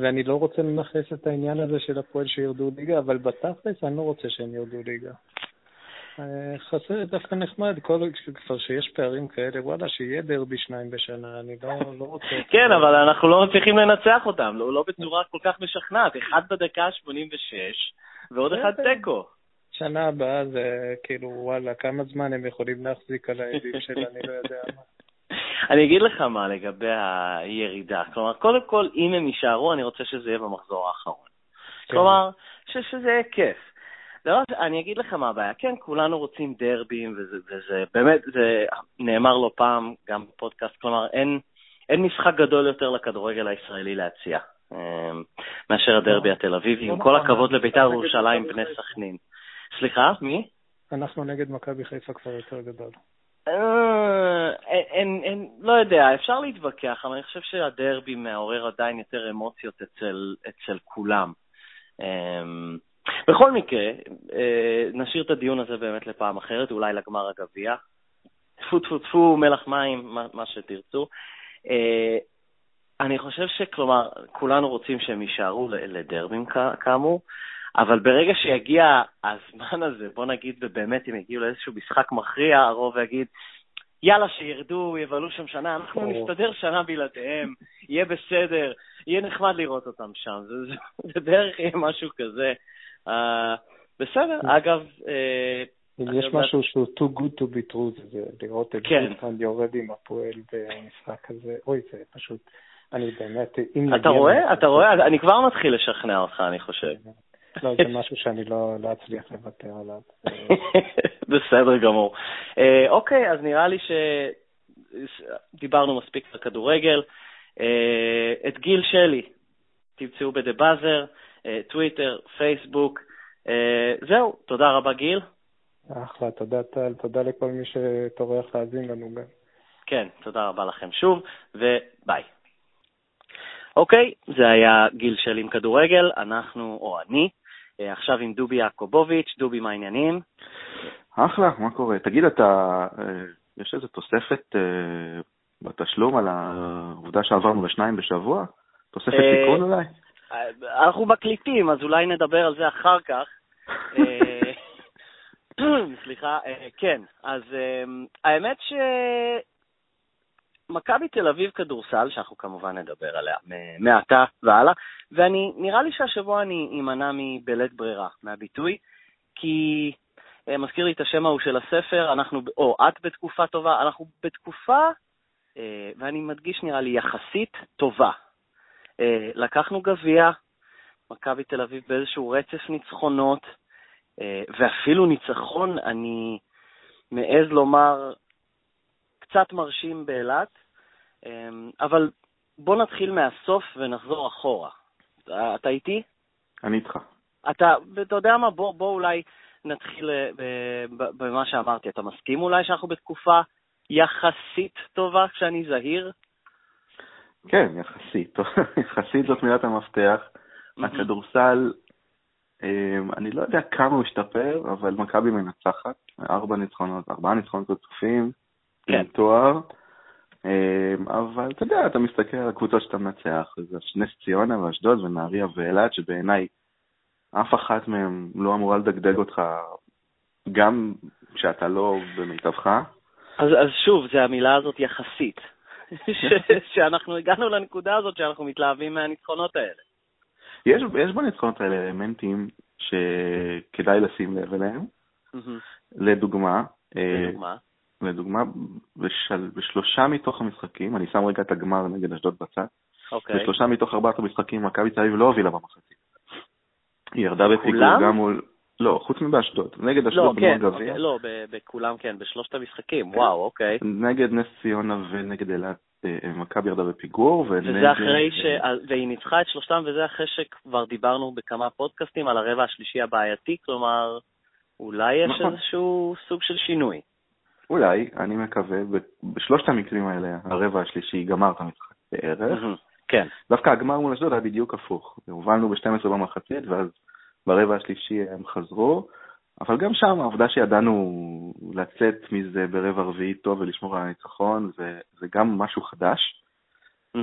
ואני לא רוצה לנכס את העניין הזה של הפועל שירדו ליגה, אבל בתכלס אני לא רוצה שהם ירדו ליגה. חסר דווקא נחמד, כל, כבר שיש פערים כאלה, וואלה, שיהיה דרבי שניים בשנה, אני לא, לא רוצה... כן, אבל אנחנו לא מצליחים לנצח אותם, לא, לא בצורה כל כך משכנעת. אחד בדקה ה-86 ועוד אחד תיקו. שנה הבאה זה כאילו, וואלה, כמה זמן הם יכולים להחזיק על העדים של אני לא יודע מה. אני אגיד לך מה לגבי הירידה. כלומר, קודם כל, אם הם יישארו, אני רוצה שזה יהיה במחזור האחרון. כן. כלומר, ש- שזה יהיה כיף. דבר, אני אגיד לך מה הבעיה. כן, כולנו רוצים דרבים, וזה, וזה באמת, זה נאמר לא פעם, גם בפודקאסט, כלומר, אין, אין משחק גדול יותר לכדורגל הישראלי להציע, מאשר הדרבי לא. התל אביבי, עם לא כל נכון. הכבוד לבית"ר ירושלים, בני סכנין. סליחה, מי? אנחנו נגד מכבי חיפה כבר יותר גדול. אה, אין, אין, לא יודע, אפשר להתווכח, אבל אני חושב שהדרבי מעורר עדיין יותר אמוציות אצל, אצל כולם. אמ, בכל מקרה, אה, נשאיר את הדיון הזה באמת לפעם אחרת, אולי לגמר הגביע. טפו טפו טפו, מלח מים, מה, מה שתרצו. אה, אני חושב שכלומר, כולנו רוצים שהם יישארו לדרבים כאמור, אבל ברגע שיגיע הזמן הזה, בוא נגיד, ובאמת הם יגיעו לאיזשהו משחק מכריע, הרוב יגיד, יאללה, שירדו, יבלו שם שנה, אנחנו נסתדר שנה בלעדיהם, יהיה בסדר, יהיה נחמד לראות אותם שם. זה, זה, זה בערך יהיה משהו כזה. Uh, בסדר, אגב... Uh, אם יש משהו שהוא too good to be true, זה לראות את כן. גוטמן יורד עם הפועל במשחק הזה, אוי, זה פשוט, אני באמת, אם... אתה רואה? אתה רואה? אני כבר מתחיל לשכנע אותך, אני חושב. לא, זה משהו שאני לא, לא אצליח לוותר עליו. בסדר גמור. אה, אוקיי, אז נראה לי שדיברנו מספיק על כדורגל. אה, את גיל שלי תמצאו בדה באזר, אה, טוויטר, פייסבוק. זהו, תודה רבה גיל. אחלה, תודה טל, תודה לכל מי שטורח להאזין לנו גם. כן, תודה רבה לכם שוב, וביי. אוקיי, זה היה גיל שלי עם כדורגל, אנחנו, או אני, אה, עכשיו עם דובי יעקובוביץ', דובי, מה העניינים? אחלה, מה קורה? תגיד, אתה, אה, יש איזו תוספת אה, בתשלום על העובדה שעברנו לשניים בשבוע? תוספת תיקון אולי? אנחנו מקליטים, אז אולי נדבר על זה אחר כך. סליחה, כן, אז האמת ש... מכבי תל אביב כדורסל, שאנחנו כמובן נדבר עליה מעתה והלאה, ואני, נראה לי שהשבוע אני אמנע מבלית ברירה, מהביטוי, כי אה, מזכיר לי את השם ההוא של הספר, אנחנו, או את בתקופה טובה, אנחנו בתקופה, אה, ואני מדגיש נראה לי יחסית טובה. אה, לקחנו גביע, מכבי תל אביב באיזשהו רצף ניצחונות, ואפילו ניצחון, אני מעז לומר, קצת מרשים באילת, אבל בוא נתחיל מהסוף ונחזור אחורה. אתה איתי? אני איתך. אתה, אתה יודע מה, בוא, בוא אולי נתחיל אה, במה שאמרתי. אתה מסכים אולי שאנחנו בתקופה יחסית טובה, כשאני זהיר? כן, יחסית. יחסית זאת מילת המפתח. הכדורסל, אמ, אני לא יודע כמה הוא השתפר, אבל מכבי מנצחת. ארבע ניצחונות, ארבעה ניצחונות רצופים, כן. עם תואר. אמ, אבל אתה יודע, אתה מסתכל על הקבוצות שאתה מנצח, זה נס ציונה ואשדוד ונהריה ואילת, שבעיניי אף אחת מהן לא אמורה לדגדג אותך, גם כשאתה לא במיטבך. אז, אז שוב, זה המילה הזאת יחסית. ש- שאנחנו הגענו לנקודה הזאת שאנחנו מתלהבים מהניצחונות האלה. יש, יש בניצחונות האלה אלמנטים שכדאי לשים לב אליהם. לדוגמה, אה, לדוגמה, לדוגמה בשל, בשלושה מתוך המשחקים, אני שם רגע את הגמר נגד אשדוד בצד, okay. אוקיי. בשלושה מתוך ארבעת המשחקים מכבי תל אביב לא הובילה במחצית. היא ירדה בפיגור גם מול... לא, חוץ מבאשדוד. נגד אשדוד לא, כן, גביע. אוקיי, לא, בכולם כן, בשלושת המשחקים, כן. וואו, אוקיי. נגד נס ציונה ונגד אילת, אה, מכבי ירדה בפיגור. וזה אחרי ש... והיא ניצחה את שלושתם, וזה אחרי שכבר דיברנו בכמה פודקאסטים על הרבע השלישי הבעייתי, כלומר, אולי יש נכון. איזשהו סוג של שינוי. אולי, אני מקווה, בשלושת המקרים האלה, הרבע השלישי גמר את המשחק בערך. כן. דווקא הגמר מול אשדוד היה בדיוק הפוך. הובלנו ב-12 במחצית, ואז ברבע השלישי הם חזרו, אבל גם שם העובדה שידענו לצאת מזה ברבע רביעי טוב ולשמור על הניצחון, זה, זה גם משהו חדש. Mm-hmm.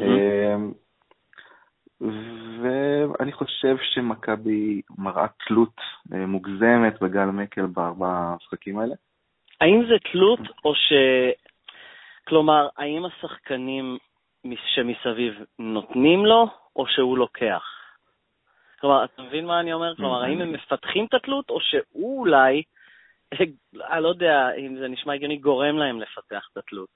ואני חושב שמכבי מראה תלות אה, מוגזמת בגל מקל בארבעה המשחקים האלה. האם זה תלות או ש... כלומר, האם השחקנים שמסביב נותנים לו, או שהוא לוקח? כלומר, אתה מבין מה אני אומר? כלומר, האם הם מפתחים את התלות, או שהוא אולי, אני לא יודע אם זה נשמע הגיוני, גורם להם לפתח את התלות?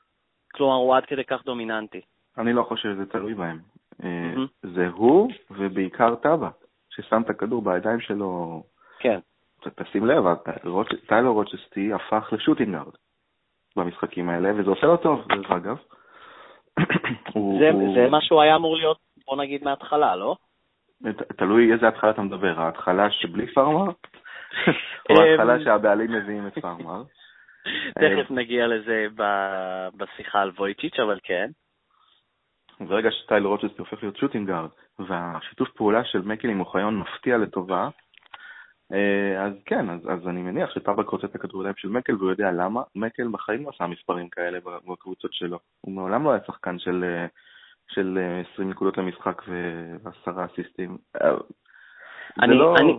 כלומר, הוא עד כדי כך דומיננטי. אני לא חושב שזה תלוי בהם. אה, זה הוא, ובעיקר טאבה, ששם את הכדור בידיים שלו. כן. תשים לב, טיילור רוצ'סטי הפך לשוטינגארד במשחקים האלה, וזה עושה לו טוב, דרך אגב. זה, זה מה שהוא היה אמור להיות, בוא נגיד, מההתחלה, לא? תלוי איזה התחלה אתה מדבר, ההתחלה שבלי פארמר? או ההתחלה אמ, שהבעלים מביאים את פארמר? תכף נגיע לזה בשיחה על וויצ'יץ', אבל כן. ברגע שטייל רוצ'סטי הופך להיות שוטינגארד, והשיתוף פעולה של מקל עם אוחיון מפתיע לטובה, אז כן, אז, אז אני מניח שטאבק רוצה את הכדורגליים של מקל והוא יודע למה. מקל בחיים לא עשה מספרים כאלה בקבוצות שלו. הוא מעולם לא היה שחקן של, אה, של 20 אה, נקודות למשחק ועשרה אסיסטים. אני, לא... אני,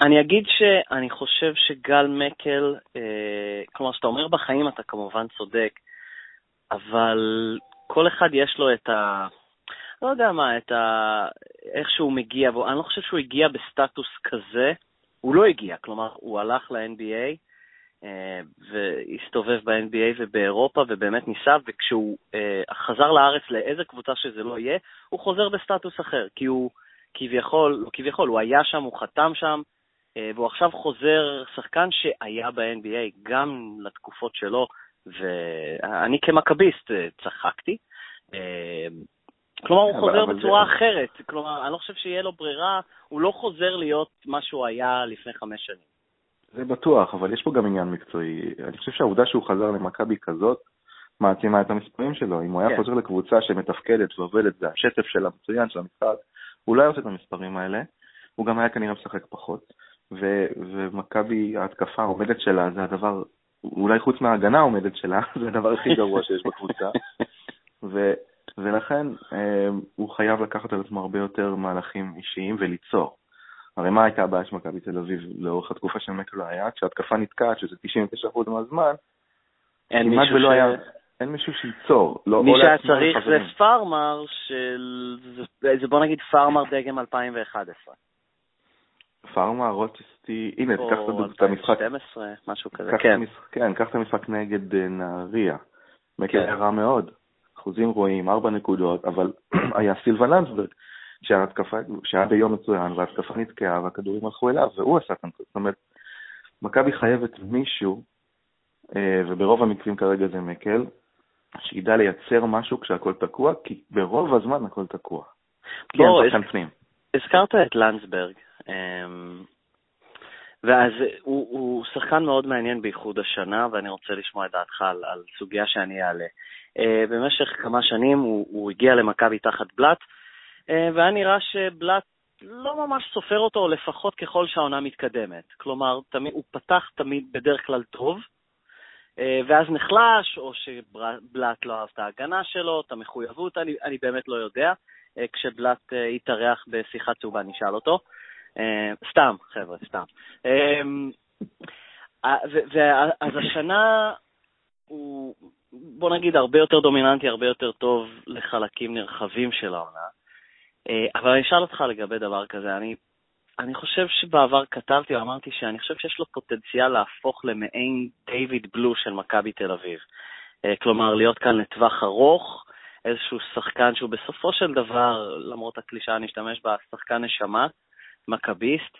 אני אגיד שאני חושב שגל מקל, אה, כלומר, כשאתה אומר בחיים אתה כמובן צודק, אבל כל אחד יש לו את ה... לא יודע מה, את ה... איך שהוא מגיע, ואני לא חושב שהוא הגיע בסטטוס כזה הוא לא הגיע, כלומר, הוא הלך ל-NBA אה, והסתובב ב-NBA ובאירופה ובאמת ניסה, וכשהוא אה, חזר לארץ לאיזה קבוצה שזה לא יהיה, הוא חוזר בסטטוס אחר, כי הוא כביכול, לא כביכול, הוא היה שם, הוא חתם שם, אה, והוא עכשיו חוזר שחקן שהיה ב-NBA גם לתקופות שלו, ואני כמכביסט צחקתי. כלומר, הוא חוזר בצורה זה... אחרת. כלומר, אני לא חושב שיהיה לו ברירה, הוא לא חוזר להיות מה שהוא היה לפני חמש שנים. זה בטוח, אבל יש פה גם עניין מקצועי. אני חושב שהעובדה שהוא חזר למכבי כזאת, מעצימה את המספרים שלו. אם הוא היה כן. חוזר לקבוצה שמתפקדת ועובדת, זה השטף של המצוין של המשחק, הוא לא היה עושה את המספרים האלה. הוא גם היה כנראה משחק פחות. ו- ומכבי, ההתקפה העומדת שלה, זה הדבר, אולי חוץ מההגנה העומדת שלה, זה הדבר הכי גרוע שיש בקבוצה. ו- ולכן אה, הוא חייב לקחת על עצמו הרבה יותר מהלכים אישיים וליצור. הרי מה הייתה הבעיה של מכבי תל אביב לאורך התקופה של מקלו היה? כשהתקפה נתקעת, שזה 99% מהזמן, כמעט ולא ש... היה... אין מישהו שייצור. לא, מי שהיה צריך זה פארמר של... זה בוא נגיד פארמר דגם 2011. פארמה, רוצ'סטי, הנה, תיקח את המשחק. 12, משהו כזה, כן. כן, קח את המשחק נגד אה, נהריה. מקל היה רע מאוד, אחוזים רואים, ארבע נקודות, אבל היה סילבה לנדסברג, שהיה ביום מצוין, וההתקפה נתקעה, והכדורים הלכו אליו, והוא עשה את הנקודות. זאת אומרת, מכבי חייבת מישהו, אה, וברוב המקרים כרגע זה מקל, שידע לייצר משהו כשהכול תקוע, כי ברוב הזמן הכל תקוע. בוא, הזכרת את לנדסברג, אמ, ואז הוא, הוא שחקן מאוד מעניין בייחוד השנה, ואני רוצה לשמוע את דעתך על, על סוגיה שאני אעלה. Uh, במשך כמה שנים הוא, הוא הגיע למכבי תחת בלאט, uh, והיה נראה שבלאט לא ממש סופר אותו, או לפחות ככל שהעונה מתקדמת. כלומר, תמיד, הוא פתח תמיד בדרך כלל טוב, uh, ואז נחלש, או שבלאט לא אהב את ההגנה שלו, את המחויבות, אני, אני באמת לא יודע. כשבלאט יתארח בשיחת צהובה, נשאל אותו. אה, סתם, חבר'ה, סתם. אמ, אז השנה הוא, בוא נגיד, הרבה יותר דומיננטי, הרבה יותר טוב לחלקים נרחבים של העונה. אה, אבל אני אשאל אותך לגבי דבר כזה. אני, אני חושב שבעבר כתבתי או אמרתי שאני חושב שיש לו פוטנציאל להפוך למעין דיוויד בלו של מכבי תל אביב. אה, כלומר, להיות כאן לטווח ארוך, איזשהו שחקן שהוא בסופו של דבר, למרות הקלישאה אני אשתמש בה, שחקן נשמה, מכביסט,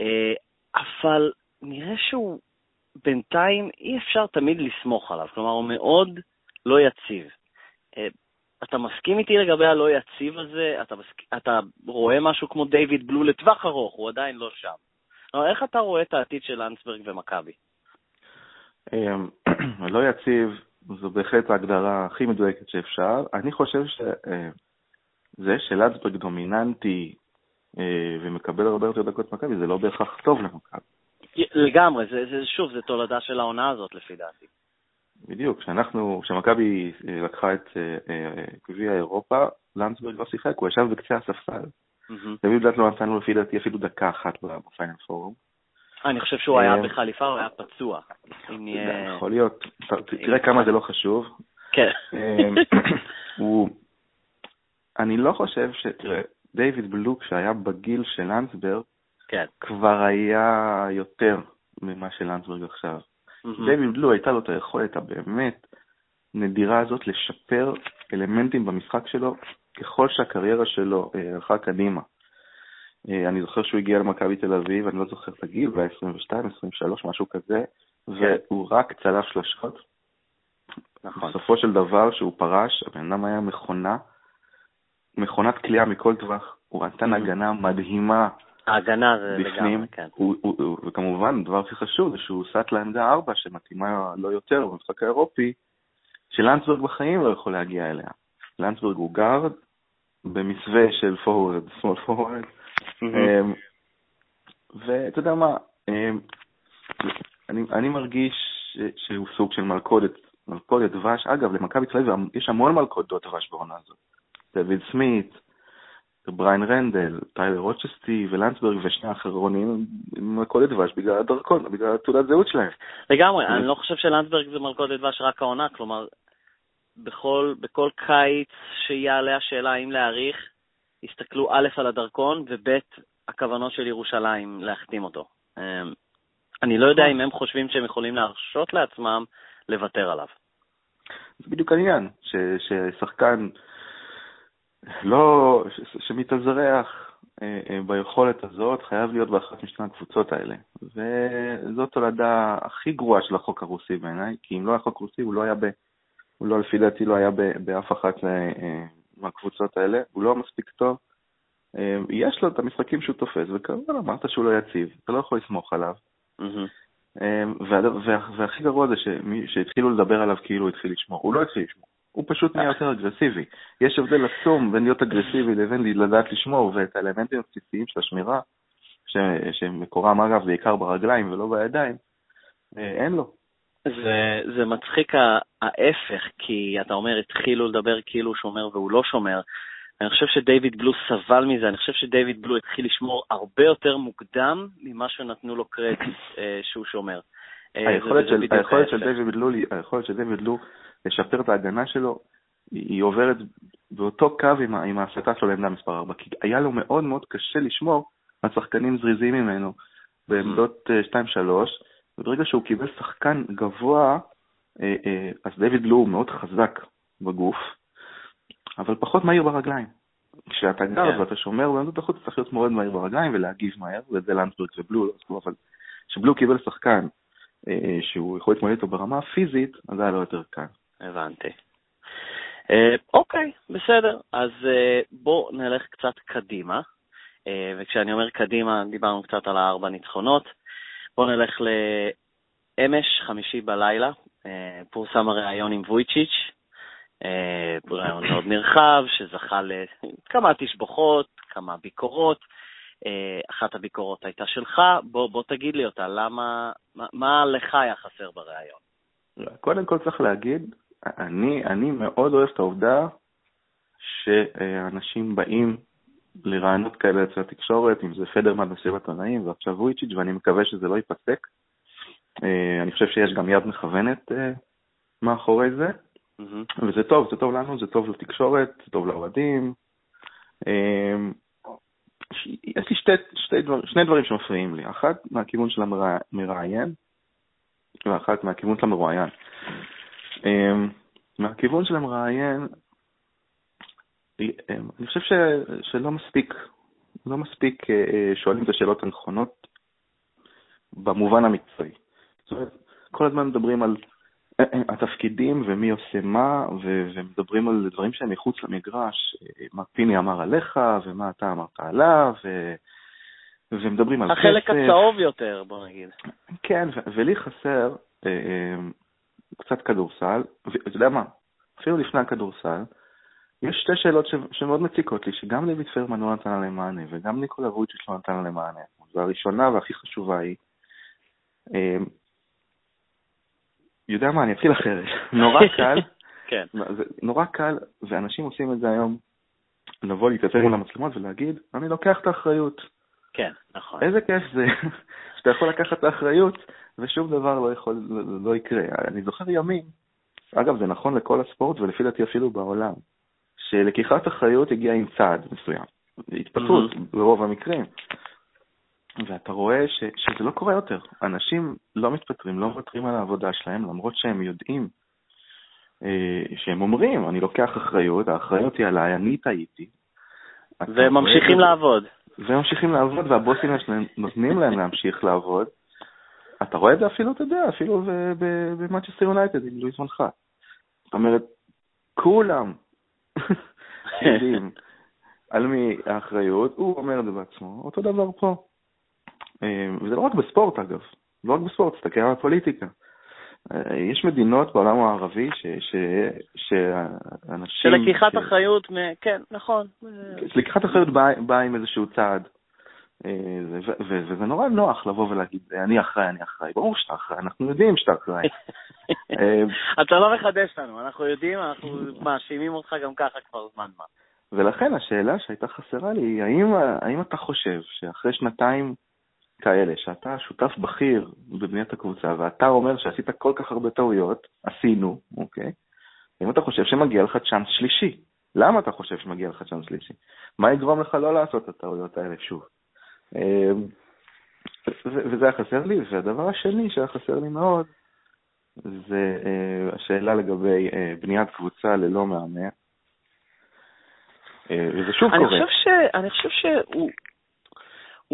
אה, אבל נראה שהוא בינתיים אי אפשר תמיד לסמוך עליו, כלומר הוא מאוד לא יציב. אה, אתה מסכים איתי לגבי הלא יציב הזה? אתה, מסכ... אתה רואה משהו כמו דיוויד בלו לטווח ארוך, הוא עדיין לא שם. אבל איך אתה רואה את העתיד של לנדסברג ומכבי? לא יציב זו בהחלט ההגדרה הכי מדויקת שאפשר. אני חושב שזה שלנדסברג דומיננטי ומקבל הרבה יותר דקות מכבי, זה לא בהכרח טוב למכבי. לגמרי, זה, זה, שוב, זה תולדה של העונה הזאת לפי דעתי. בדיוק, כשאנחנו, כשמכבי אה, לקחה את אה, גביע אירופה, לנדסברג לא שיחק, הוא ישב בקצה הספסל. דוד דעת לא נתן לו לפי דעתי אפילו דקה אחת בפיינל פורום. אני חושב שהוא היה בחליפה, הוא היה פצוע. יכול להיות, תראה כמה זה לא חשוב. כן. אני לא חושב ש... תראה, דיוויד בלוק, שהיה בגיל של לנדסברג, כן. כבר היה יותר ממה שלנדסברג עכשיו. Mm-hmm. דיוויד בלוק הייתה לו את היכולת הבאמת נדירה הזאת לשפר אלמנטים במשחק שלו ככל שהקריירה שלו אה, הלכה קדימה. אה, אני זוכר שהוא הגיע למכבי תל אביב, אני לא זוכר את הגיל, הוא היה 22, 23, משהו כזה, כן. והוא רק צלף שלשות. נכון. בסופו של דבר, שהוא פרש, הבן אדם היה מכונה, מכונת כליאה מכל טווח, הוא נתן mm-hmm. הגנה מדהימה. ההגנה זה לגמרי, כן. הוא, הוא, הוא, וכמובן, הדבר הכי חשוב זה שהוא סט לעמדה 4, שמתאימה לא יותר במשחק האירופי, שלנצברג בחיים לא יכול להגיע אליה. לנצברג הוא guard במסווה של forward, small forward. ואתה יודע מה, אמ, אני, אני מרגיש שהוא סוג של מלכודת, מלכודת דבש. אגב, למכבי תל אביב יש המון מלכודות דבש בעונה הזאת. דווין סמית, בריין רנדל, טיילור רוצ'סטי ולנסברג ושני האחרונים עם מלכודת דבש בגלל הדרכון, בגלל תעודת זהות שלהם. לגמרי, אני לא חושב שלנסברג זה מלכודת דבש רק העונה, כלומר, בכל, בכל קיץ שיעלה השאלה האם להאריך, יסתכלו א' על הדרכון וב' הכוונות של ירושלים להחתים אותו. אמ, אני לא יודע. אם הם חושבים שהם יכולים להרשות לעצמם לוותר עליו. זה בדיוק העניין, ששחקן לא, שמתאזרח אה, אה, ביכולת הזאת, חייב להיות באחת משתי הקבוצות האלה. וזאת תולדה הכי גרועה של החוק הרוסי בעיניי, כי אם לא היה חוק רוסי, הוא לא היה ב... הוא לא, לפי דעתי, לא היה ב, באף אחת אה, מהקבוצות האלה, הוא לא מספיק טוב. יש לו את המשחקים שהוא תופס, וכמובן אמרת שהוא לא יציב, אתה לא יכול לסמוך עליו. Mm-hmm. והכי גרוע זה שהתחילו לדבר עליו כאילו הוא התחיל לשמור, הוא לא התחיל לשמור. הוא פשוט נהיה יותר אגרסיבי. יש הבדל עצום בין להיות אגרסיבי לבין לדעת לשמור, ואת האלמנטים הבסיסיים של השמירה, ש... שמקורם אגב בעיקר ברגליים ולא בידיים, אה, אין לו. זה, זה מצחיק ההפך, כי אתה אומר, התחילו לדבר כאילו הוא שומר והוא לא שומר. אני חושב שדייוויד בלו סבל מזה, אני חושב שדייוויד בלו התחיל לשמור הרבה יותר מוקדם ממה שנתנו לו קרדיט אה, שהוא שומר. אה, היכולת של דייוויד בלו לשפר את ההגנה שלו, היא עוברת באותו קו עם, עם ההפלטה שלו לעמדה מספר 4, כי היה לו מאוד מאוד קשה לשמור השחקנים זריזים ממנו בעמדות 2-3, וברגע שהוא קיבל שחקן גבוה, אז דיוויד לו הוא מאוד חזק בגוף, אבל פחות מהיר ברגליים. כשאתה גר כן. ואתה שומר בעמדות החוץ, צריך להיות מאוד מהיר ברגליים ולהגיב מהר, וזה לנדסבורג ובלו לא עשו, אבל כשבלו קיבל שחקן אה, שהוא יכול להתמודד איתו ברמה הפיזית, אז היה לו יותר קל. הבנתי. אה, אוקיי, בסדר. אז אה, בואו נלך קצת קדימה. אה, וכשאני אומר קדימה, דיברנו קצת על הארבע ניצחונות. בואו נלך לאמש, חמישי בלילה, פורסם הריאיון עם וויצ'יץ', רעיון מאוד נרחב, שזכה לכמה תשבוכות, כמה ביקורות. אחת הביקורות הייתה שלך, בוא, בוא תגיד לי אותה, למה, מה, מה לך היה חסר בריאיון? קודם כל צריך להגיד, אני, אני מאוד אוהב את העובדה שאנשים באים לרעיונות כאלה אצל התקשורת, אם זה פדרמן בסביבת עונאים ועכשיו וויצ'יץ', ואני מקווה שזה לא ייפסק. אה, אני חושב שיש גם יד מכוונת מאחורי זה. Mm-hmm. וזה טוב, זה טוב לנו, זה טוב לתקשורת, זה טוב לאוהדים. אמ, יש לי שתי, שתי דבר, שני דברים שמפריעים לי, אחת מהכיוון של המראיין, ואחת מהכיוון של המרואיין. אמ, מהכיוון של המראיין, אמ, אני חושב ש, שלא מספיק, לא מספיק אה, אה, שואלים את השאלות הנכונות במובן המקצועי. זאת אומרת, כל הזמן מדברים על התפקידים ומי עושה מה, ו- ומדברים על דברים שהם מחוץ למגרש, מה פיני אמר עליך ומה אתה אמרת עליו, ו- ומדברים על כסף. החלק הצהוב יותר, בוא נגיד. כן, ו- ולי חסר אה, אה, קצת כדורסל, ואתה יודע מה, אפילו לפני הכדורסל, יש שתי שאלות ש- שמאוד מציקות לי, שגם לויט פרמן לא נתן עליהן מענה, וגם ניקולה וויצ'יץ' לא נתן עליהן מענה. והראשונה והכי חשובה היא, אה, יודע מה, אני אתחיל אחרת. נורא קל, כן. זה נורא קל, ואנשים עושים את זה היום, לבוא להתייצב מול המצלמות ולהגיד, אני לוקח את האחריות. כן, נכון. איזה כיף זה שאתה יכול לקחת את האחריות, ושום דבר לא יכול, לא, לא יקרה. אני זוכר ימים, אגב, זה נכון לכל הספורט, ולפי דעתי אפילו בעולם, שלקיחת אחריות הגיעה עם צעד מסוים. התפתחות ברוב המקרים. ואתה רואה ש, שזה לא קורה יותר. אנשים לא מתפטרים, לא מוותרים על העבודה שלהם, למרות שהם יודעים, אה, שהם אומרים, אני לוקח אחריות, האחריות היא עליי, אני טעיתי. והם ממשיכים לעבוד. והם ממשיכים לעבוד, והבוסים שלהם נותנים להם להמשיך לעבוד. אתה רואה את זה אפילו, אתה יודע, אפילו במאצ'סטר יונייטד עם לואיס מנחה. זאת אומרת, כולם יודעים על מי האחריות, הוא אומר את זה בעצמו, אותו דבר פה. אה, וזה לא רק בספורט אגב, לא רק בספורט, תסתכל על הפוליטיקה. אה, יש מדינות בעולם הערבי ש, ש, שאנשים... של לקיחת ש... אחריות, מ... כן, נכון. לקיחת אחריות באה בא עם איזשהו צעד. אה, וזה נורא נוח לבוא ולהגיד, אני אחראי, אני אחראי. ברור שאתה אחראי, אנחנו יודעים שאתה אחראי. אתה לא מחדש לנו, אנחנו יודעים, אנחנו מאשימים אותך גם ככה כבר זמן מה. ולכן השאלה שהייתה חסרה לי היא, האם, האם אתה חושב שאחרי שנתיים כאלה, שאתה שותף בכיר בבניית הקבוצה, ואתה אומר שעשית כל כך הרבה טעויות, עשינו, אוקיי? אם אתה חושב שמגיע לך צ'אנס שלישי, למה אתה חושב שמגיע לך צ'אנס שלישי? מה יגרום לך לא לעשות את הטעויות האלה שוב? אמ, וזה היה חסר לי, והדבר השני שהיה חסר לי מאוד, זה אה, השאלה לגבי אה, בניית קבוצה ללא מאמן. אה, וזה שוב אני קורה. חושב ש... אני חושב שהוא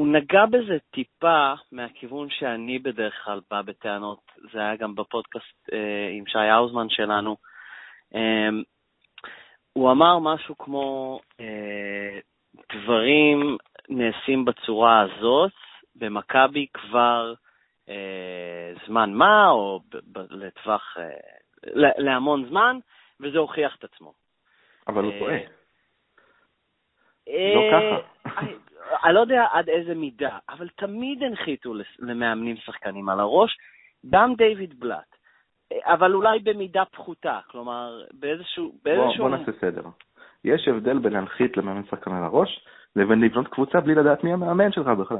הוא נגע בזה טיפה מהכיוון שאני בדרך כלל בא בטענות, זה היה גם בפודקאסט אה, עם שי האוזמן שלנו. אה, הוא אמר משהו כמו, אה, דברים נעשים בצורה הזאת, במכבי כבר אה, זמן מה, או ב- ב- לטווח, אה, להמון זמן, וזה הוכיח את עצמו. אבל הוא טועה. אה, לא ככה. אני לא יודע עד איזה מידה, אבל תמיד הנחיתו למאמנים שחקנים על הראש, גם דיוויד בלאט, אבל אולי במידה פחותה, כלומר, באיזשהו... באיזשהו... בוא, בוא נעשה סדר. יש הבדל בין להנחית למאמן שחקן על הראש, לבין לבנות קבוצה בלי לדעת מי המאמן שלך בכלל.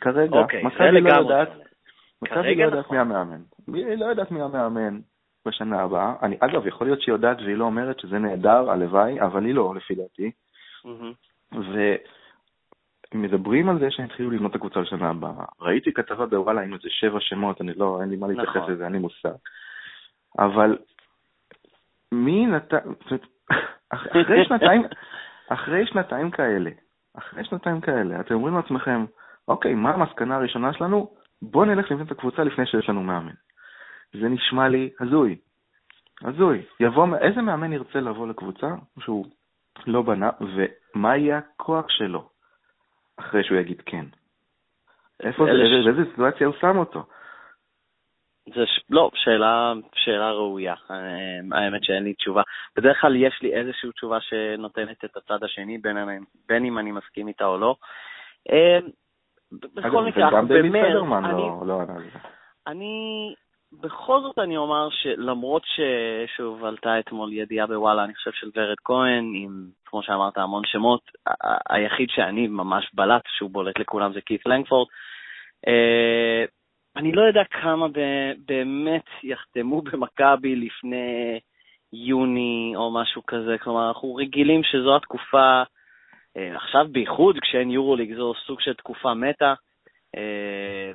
כרגע, אוקיי, מכבי לא יודעת, מכבי לא יודעת נכון. מי המאמן. היא לא יודעת מי המאמן בשנה הבאה. אני, אגב, יכול להיות שהיא יודעת והיא לא אומרת שזה נהדר, הלוואי, אבל היא לא, לפי דעתי. Mm-hmm. מדברים על זה שהם התחילו לבנות את הקבוצה לשנה הבאה. ראיתי כתבה בוואלה עם איזה שבע שמות, אני לא, אין לי מה להתייחס נכון. לזה, אין לי מושג. אבל מי נתן, אחרי שנתיים, אחרי שנתיים כאלה, אחרי שנתיים כאלה, אתם אומרים לעצמכם, אוקיי, מה המסקנה הראשונה שלנו? בואו נלך לבנות את הקבוצה לפני שיש לנו מאמן. זה נשמע לי הזוי. הזוי. יבוא, איזה מאמן ירצה לבוא לקבוצה שהוא לא בנה, ומה יהיה הכוח שלו אחרי שהוא יגיד כן? איפה זה, באיזה סיטואציה הוא שם אותו? זה ש... לא, שאלה, שאלה ראויה. אמ, האמת שאין לי תשובה. בדרך כלל יש לי איזושהי תשובה שנותנת את הצד השני, בין, בין אם אני מסכים איתה או לא. אמ, בכל מקרה, אנחנו במרץ, אני, לא, לא אני, בכל זאת אני אומר שלמרות ששוב עלתה אתמול ידיעה בוואלה, אני חושב של ורד כהן, עם, כמו שאמרת, המון שמות, היחיד שאני ממש בלט, שהוא בולט לכולם, זה קית' לנגפורד. אה, אני לא יודע כמה באמת יחתמו במכבי לפני יוני או משהו כזה, כלומר, אנחנו רגילים שזו התקופה, אה, עכשיו בייחוד כשאין יורוליג, זו סוג של תקופה מתה. אה,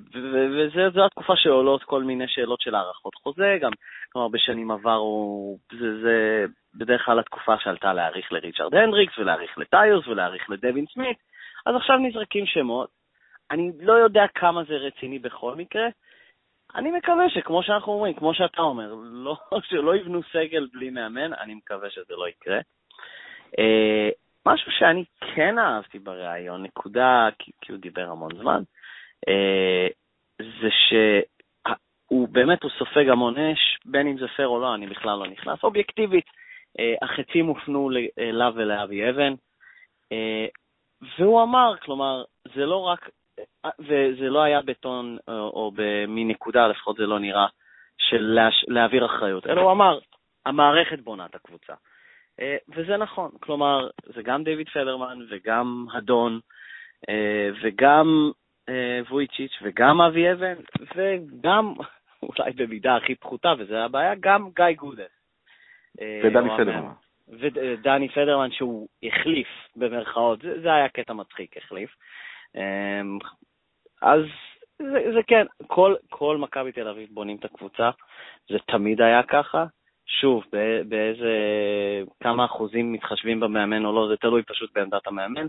וזו התקופה שעולות כל מיני שאלות של הערכות חוזה, גם, כלומר, בשנים עברו, זה, זה בדרך כלל התקופה שעלתה להעריך לריצ'רד הנדריקס, ולהעריך לטיוס, ולהעריך לדווין סמית, אז עכשיו נזרקים שמות. אני לא יודע כמה זה רציני בכל מקרה. אני מקווה שכמו שאנחנו אומרים, כמו שאתה אומר, לא, שלא יבנו סגל בלי מאמן, אני מקווה שזה לא יקרה. Uh, משהו שאני כן אהבתי בריאיון, נקודה, כי, כי הוא דיבר המון זמן, אה, זה שהוא באמת, הוא סופג המון אש, בין אם זה פייר או לא, אני בכלל לא נכנס. אובייקטיבית, אה, החצים הופנו אליו ולאבי אבן, אה, והוא אמר, כלומר, זה לא רק, וזה לא היה בטון או במין נקודה, לפחות זה לא נראה, של להעביר אחריות, אלא הוא אמר, המערכת בונה את הקבוצה. וזה נכון, כלומר, זה גם דיוויד פלרמן וגם הדון, וגם אה, וויצ'יץ' וגם אבי אבן, וגם, אולי במידה הכי פחותה, וזו הבעיה, גם גיא גודס. אה, ודני פדרמן. ודני פדרמן שהוא החליף, במרכאות, זה, זה היה קטע מצחיק, החליף. אה, אז זה, זה כן, כל, כל מכבי תל אביב בונים את הקבוצה, זה תמיד היה ככה. שוב, באיזה, כמה אחוזים מתחשבים במאמן או לא, זה תלוי פשוט בעמדת המאמן.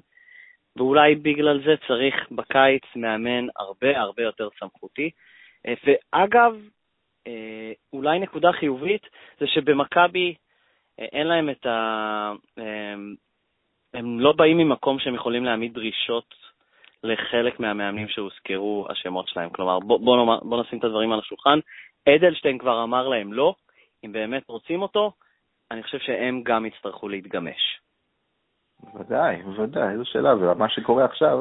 ואולי בגלל זה צריך בקיץ מאמן הרבה הרבה יותר סמכותי. אה, ואגב, אה, אולי נקודה חיובית זה שבמכבי אה, אין להם את ה... הם לא באים ממקום שהם יכולים להעמיד דרישות לחלק מהמאמנים שהוזכרו השמות שלהם. כלומר, בוא, בוא, נאמר, בוא נשים את הדברים על השולחן. אדלשטיין כבר אמר להם לא, אם באמת רוצים אותו, אני חושב שהם גם יצטרכו להתגמש. בוודאי, בוודאי, איזו שאלה, ומה שקורה עכשיו,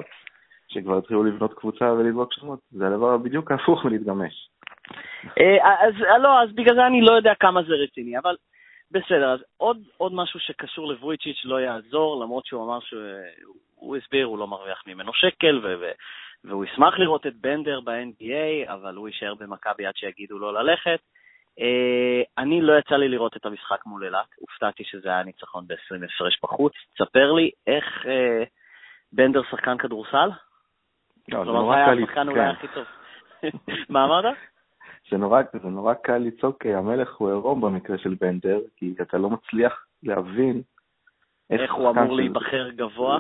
שכבר התחילו לבנות קבוצה ולזרוק שמות, זה הדבר בדיוק ההפוך מלהתגמש. אה, אז לא, אז בגלל זה אני לא יודע כמה זה רציני, אבל בסדר, אז עוד, עוד משהו שקשור לבויצ'יץ' לא יעזור, למרות שהוא אמר שהוא הסביר, הוא לא מרוויח ממנו שקל, ו, ו, והוא ישמח לראות את בנדר ב-NBA, אבל הוא יישאר במכבי עד שיגידו לו ללכת. Uh, אני לא יצא לי לראות את המשחק מול אילת, הופתעתי שזה היה ניצחון ב-20 הפרש בחוץ. תספר לי איך uh, בנדר שחקן כדורסל? לא, זה נורא קל לצעוק. כן. מה אמרת? זה נורא, זה נורא קל לצעוק, המלך הוא עירום במקרה של בנדר, כי אתה לא מצליח להבין איך, הוא אמור. להיבחר גבוה.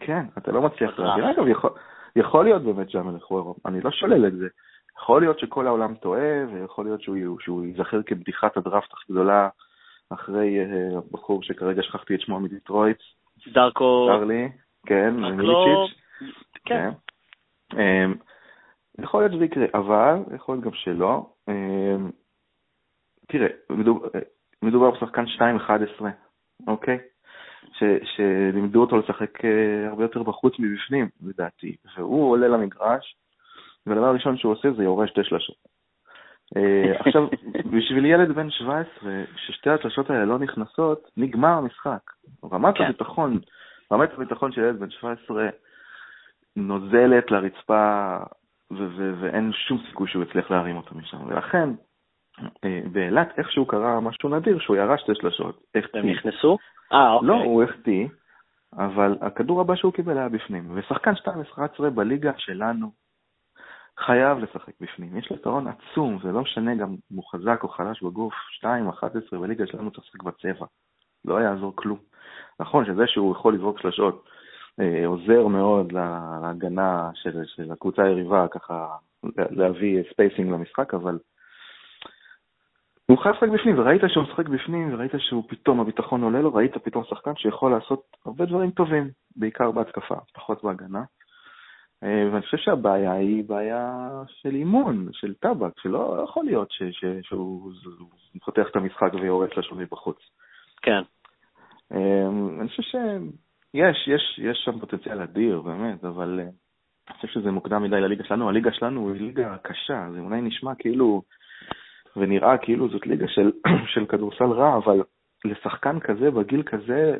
כן, אתה לא מצליח להבין. אגב, יכול, יכול להיות באמת שהמלך הוא עירום, אני לא שולל את זה. יכול להיות שכל העולם טועה, ויכול להיות שהוא, שהוא ייזכר כבדיחת הדראפט הגדולה אחרי uh, בחור שכרגע שכחתי את שמו מדיטרויט. דארקו... דרלי, כן, מיליצ'יץ'. כן. Um, יכול להיות שזה יקרה, אבל יכול להיות גם שלא. Um, תראה, מדובר, מדובר בשחקן 2-11, אוקיי? ש, שלימדו אותו לשחק uh, הרבה יותר בחוץ מבפנים, לדעתי. והוא עולה למגרש, והדבר הראשון שהוא עושה זה יורה שתי שלשות. אה, עכשיו, בשביל ילד בן 17, ששתי השלשות האלה לא נכנסות, נגמר המשחק. רמת כן. הביטחון, רמת הביטחון של ילד בן 17 נוזלת לרצפה, ואין שום סיכוי שהוא יצליח להרים אותה משם. ולכן, אה, באילת איכשהו קרה משהו נדיר, שהוא ירה שתי שלשות. הם נכנסו? אה, אוקיי. לא, הוא החטיא, אבל הכדור הבא שהוא קיבל היה בפנים, ושחקן 2-11 בליגה שלנו חייב לשחק בפנים. יש לו יתרון עצום, זה לא משנה גם אם הוא חזק או חלש בגוף, 2-11 בליגה שלנו לשחק בצבע, לא יעזור כלום. נכון שזה שהוא יכול לזרוק שלשות אה, עוזר מאוד להגנה של, של הקבוצה היריבה, ככה להביא spacing למשחק, אבל הוא חייב לשחק בפנים, וראית שהוא משחק בפנים, וראית שהוא פתאום, הביטחון עולה לו, ראית פתאום שחקן שיכול לעשות הרבה דברים טובים, בעיקר בהתקפה, פחות בהגנה. אה, ואני חושב שהבעיה היא בעיה של אימון, של טבק, שלא יכול להיות ש, ש, שהוא פותח את המשחק ויורד לשון מבחוץ. כן. אה, אני חושב שיש, יש, יש שם פוטנציאל אדיר, באמת, אבל אה, אני חושב שזה מוקדם מדי לליגה שלנו. הליגה שלנו היא ליגה קשה, זה אולי נשמע כאילו, ונראה כאילו זאת ליגה של, של כדורסל רע, אבל לשחקן כזה, בגיל כזה,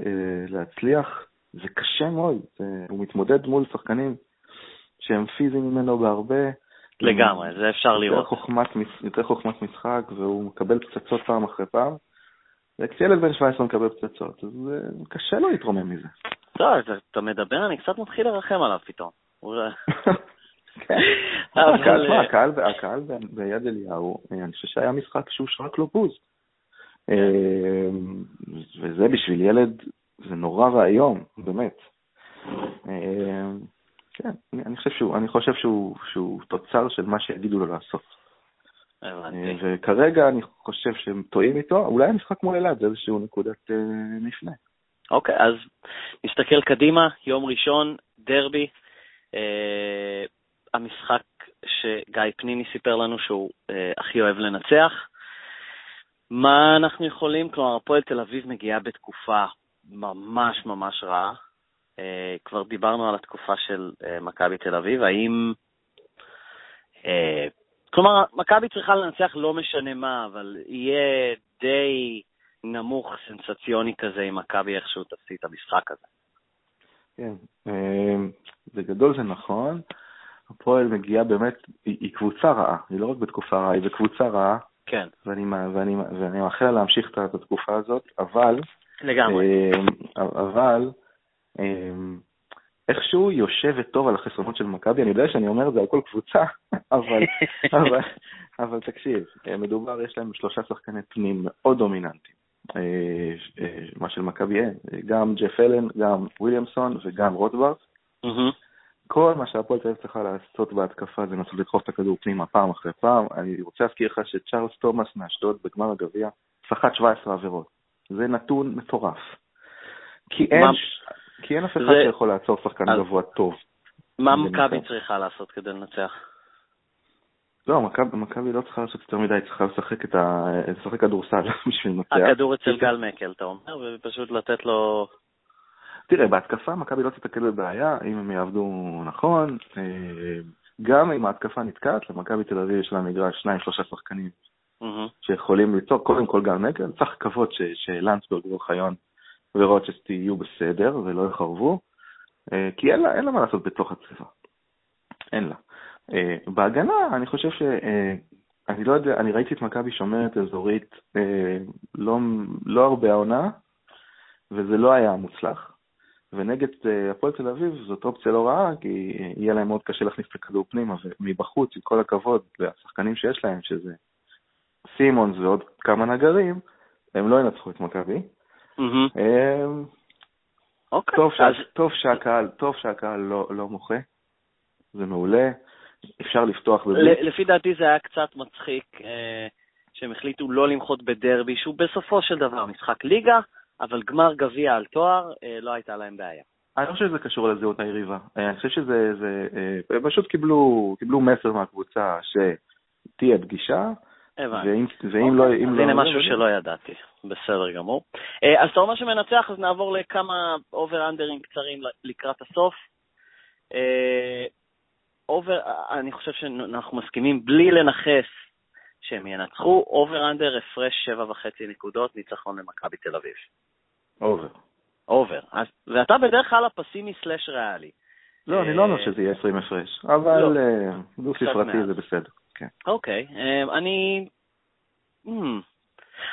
להצליח, זה קשה מאוד. זה, הוא מתמודד מול שחקנים שהם פיזיים ממנו בהרבה. לגמרי, זה אפשר לראות. יותר חוכמת, יותר חוכמת משחק, והוא מקבל פצצות פעם אחרי פעם. וכשילד בן 17 מקבל פצצות, אז קשה לו להתרומם מזה. לא, אתה מדבר, אני קצת מתחיל לרחם עליו פתאום. כן. הקהל ביד אליהו, אני חושב שהיה משחק שהוא שרק לו בוז. אה, וזה בשביל ילד, זה נורא ואיום, באמת. כן, אני חושב שהוא, אני חושב שהוא, שהוא תוצר של מה שיגידו לו לעשות. הבנתי. אה, וכרגע אני חושב שהם טועים איתו, אולי המשחק מול אלעד זה איזשהו נקודת אה, מפנה. אוקיי, אז נסתכל קדימה, יום ראשון, דרבי. אה, המשחק שגיא פניני סיפר לנו שהוא אה, הכי אוהב לנצח. מה אנחנו יכולים, כלומר, הפועל תל אביב מגיעה בתקופה ממש ממש רעה. אה, כבר דיברנו על התקופה של אה, מכבי תל אביב, האם... אה, כלומר, מכבי צריכה לנצח לא משנה מה, אבל יהיה די נמוך, סנסציוני כזה, אם מכבי איכשהו תפסיד את המשחק הזה. כן, בגדול זה נכון. הפועל מגיעה באמת, היא, היא קבוצה רעה, היא לא רק בתקופה רעה, היא בקבוצה רעה. כן. ואני, ואני, ואני מאחל להמשיך את התקופה הזאת, אבל... לגמרי. אבל איכשהו היא יושבת טוב על החסרונות של מכבי, אני יודע שאני אומר את זה על כל קבוצה, אבל, אבל, אבל תקשיב, מדובר, יש להם שלושה שחקני פנים מאוד דומיננטיים, אה, אה, מה של מכבי אין, גם ג'ף אלן, גם וויליאמסון וגם רוטברט. כל מה שהפועל תל אביב צריכה לעשות בהתקפה זה לנסות לדחוף את הכדור פנימה פעם אחרי פעם. אני רוצה להזכיר לך שצ'ארלס תומאס מאשדוד בגמר הגביע סחט 17 עבירות. זה נתון מטורף. כי אין, כי אין אף אחד זה... שיכול לעצור שחקן אז... גבוה טוב. מה מכבי צריכה לעשות כדי לנצח? לא, מכבי לא צריכה לעשות יותר מדי, היא צריכה לשחק את ה... לשחק כדורסל בשביל לנצח. הכדור אצל גל מקל, אתה אומר, ופשוט לתת לו... תראה, בהתקפה מכבי לא תתקל בבעיה, אם הם יעבדו נכון. אה, גם אם ההתקפה נתקעת, למכבי תל אביב יש לה מגרש שניים, שלושה שחקנים שיכולים ליצור, קודם כל גל מקל, צריך לקוות שלנסברג ואוחיון ורוצ'סטי יהיו בסדר ולא יחרבו, אה, כי אין לה, אין לה מה לעשות בתוך הצבע. אין לה. אה, בהגנה, אני חושב ש... אה, אני לא יודע, אני ראיתי את מכבי שומרת אזורית לא, לא הרבה העונה, וזה לא היה מוצלח. ונגד הפועל תל אביב זאת אופציה לא רעה, כי יהיה להם מאוד קשה להכניס את הכדור פנימה, ומבחוץ, עם כל הכבוד לשחקנים שיש להם, שזה סימונס ועוד כמה נגרים, הם לא ינצחו את מכבי. אמ, אוקיי. טוב שהקהל, טוב שהקהל לא, לא מוחה, זה מעולה, אפשר לפתוח בבית. לפי דעתי זה היה קצת מצחיק אה, שהם החליטו לא למחות בדרבי, שהוא בסופו של דבר משחק ליגה, אבל גמר גביע על תואר, אה, לא הייתה להם בעיה. אני לא חושב שזה קשור לזהות היריבה. אה, אני חושב שזה, זה, פשוט קיבלו, קיבלו מסר מהקבוצה שתהיה פגישה, הבנתי. ואם, ואם לא... אוקיי, אז הנה לא משהו שלא ידעתי, בסדר גמור. אה, אז אתה אומר שמנצח, אז נעבור לכמה over-under ים קצרים לקראת הסוף. over, אה, אני חושב שאנחנו מסכימים, בלי לנכס שהם ינצחו, over-under הפרש שבע וחצי נקודות, ניצחון למכבי תל אביב. over. over. ואתה בדרך כלל הפסימי slash ריאלי. לא, אני לא אומר שזה יהיה 20 הפרש, אבל לא. דו-ספרתי זה בסדר. כן. אוקיי, אמ, אני... אמ,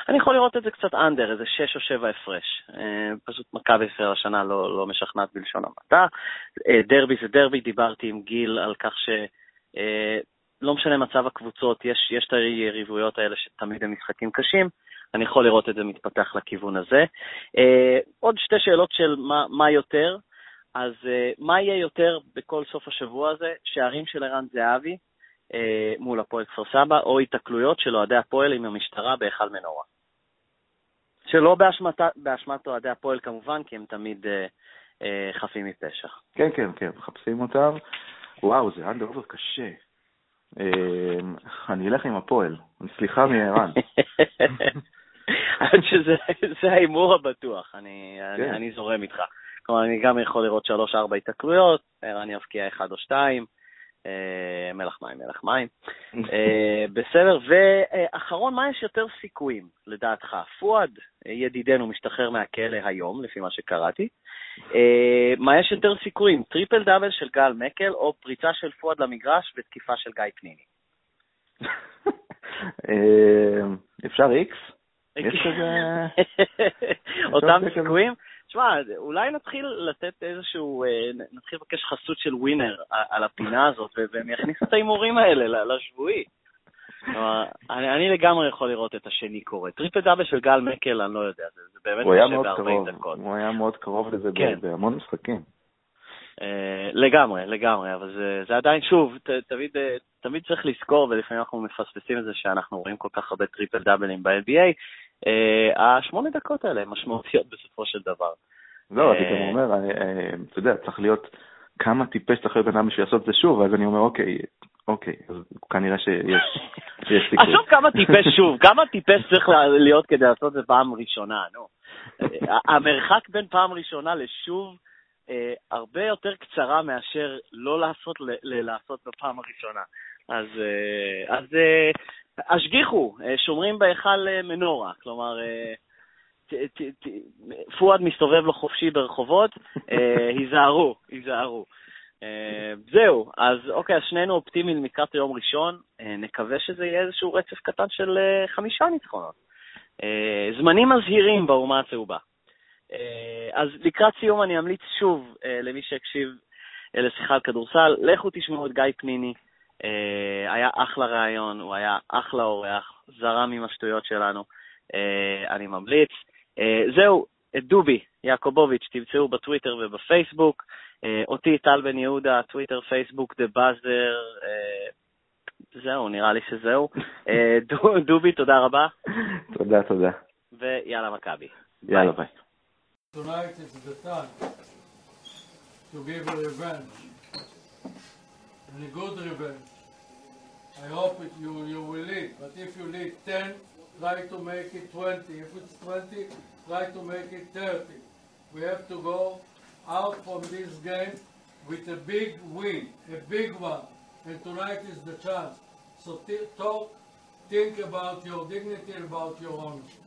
אני יכול לראות את זה קצת under, איזה 6 או 7 הפרש. אה, פשוט מכבי ישראל השנה לא, לא משכנעת בלשון המעטה. אה, דרבי זה דרבי, דיברתי עם גיל על כך ש... לא משנה מצב הקבוצות, יש, יש את היריבויות האלה שתמיד הם משחקים קשים, אני יכול לראות את זה מתפתח לכיוון הזה. עוד שתי שאלות של מה, מה יותר. אז מה יהיה יותר בכל סוף השבוע הזה? שערים של ערן זהבי אה, מול הפועל כפר סבא, או התקלויות של אוהדי הפועל עם המשטרה בהיכל מנורה. שלא באשמת, באשמת אוהדי הפועל כמובן, כי הם תמיד אה, אה, חפים מפשע. כן, כן, כן, מחפשים אותם. וואו, זה אנדר אובר קשה. אה, אני אלך עם הפועל, סליחה מערן. עד שזה ההימור הבטוח, אני, כן. אני, אני זורם איתך. כלומר, אני גם יכול לראות 3-4 התקלויות, ערן יבקיע 1 או 2, אה, מלח מים, מלח מים. אה, בסדר, ואחרון, מה יש יותר סיכויים לדעתך? פואד, ידידנו, משתחרר מהכלא היום, לפי מה שקראתי. אה, מה יש יותר סיכויים, triple double של גל מקל או פריצה של פואד למגרש ותקיפה של גיא פניני? אפשר איקס? אותם סיכויים? תשמע, אולי נתחיל לתת איזשהו, אה, נתחיל לבקש חסות של ווינר על הפינה הזאת, והם יכניסו את ההימורים האלה לשבועי. אני, אני לגמרי יכול לראות את השני קורה. triple double של גל מקל, אני לא יודע, זה, זה באמת קשה ב-40 דקות. הוא היה מאוד קרוב לזה כן. בהמון משחקים. Uh, לגמרי, לגמרי, אבל זה, זה עדיין, שוב, ת, תמיד, תמיד צריך לזכור, ולפעמים אנחנו מפספסים את זה שאנחנו רואים כל כך הרבה triple double ים ב-NBA, אה, השמונה דקות האלה הן משמעותיות בסופו של דבר. לא, אני גם אה, אומר, אה, אתה יודע, צריך להיות כמה טיפש צריך להיות אדם בשביל לעשות את זה שוב, ואז אני אומר, אוקיי, אוקיי, אז כנראה שיש סיכוי. עזוב כמה טיפש שוב, כמה טיפש צריך להיות כדי לעשות את זה פעם ראשונה, נו. המרחק בין פעם ראשונה לשוב הרבה יותר קצרה מאשר לא לעשות לעשות בפעם הראשונה. אז, אז השגיחו, אה, שומרים בהיכל אה, מנורה, כלומר, אה, פואד מסתובב לו חופשי ברחובות, היזהרו, היזהרו. זהו, אז אוקיי, אז שנינו אופטימיים לקראת יום ראשון, נקווה שזה יהיה איזשהו רצף קטן של חמישה ניצחונות. זמנים מזהירים באומה הצהובה. אז לקראת סיום אני אמליץ שוב למי שהקשיב לשיחה על כדורסל, לכו תשמעו את גיא פניני, היה אחלה ראיון, הוא היה אחלה אורח, זרם עם השטויות שלנו, אה, אני ממליץ. אה, זהו, את דובי יעקובוביץ' תמצאו בטוויטר ובפייסבוק, אותי טל בן יהודה, טוויטר, פייסבוק, דה באזר, זהו, נראה לי שזהו. דובי, תודה רבה. תודה, תודה. ויאללה, מכבי. יאללה, ביי. Tonight is the time to give revenge. And a good revenge. I hope it, you, you will lead, but if you lead 10, try to make it 20. If it's 20, try to make it 30. We have to go out from this game with a big win, a big one. And tonight is the chance. So talk, think about your dignity, about your ownership.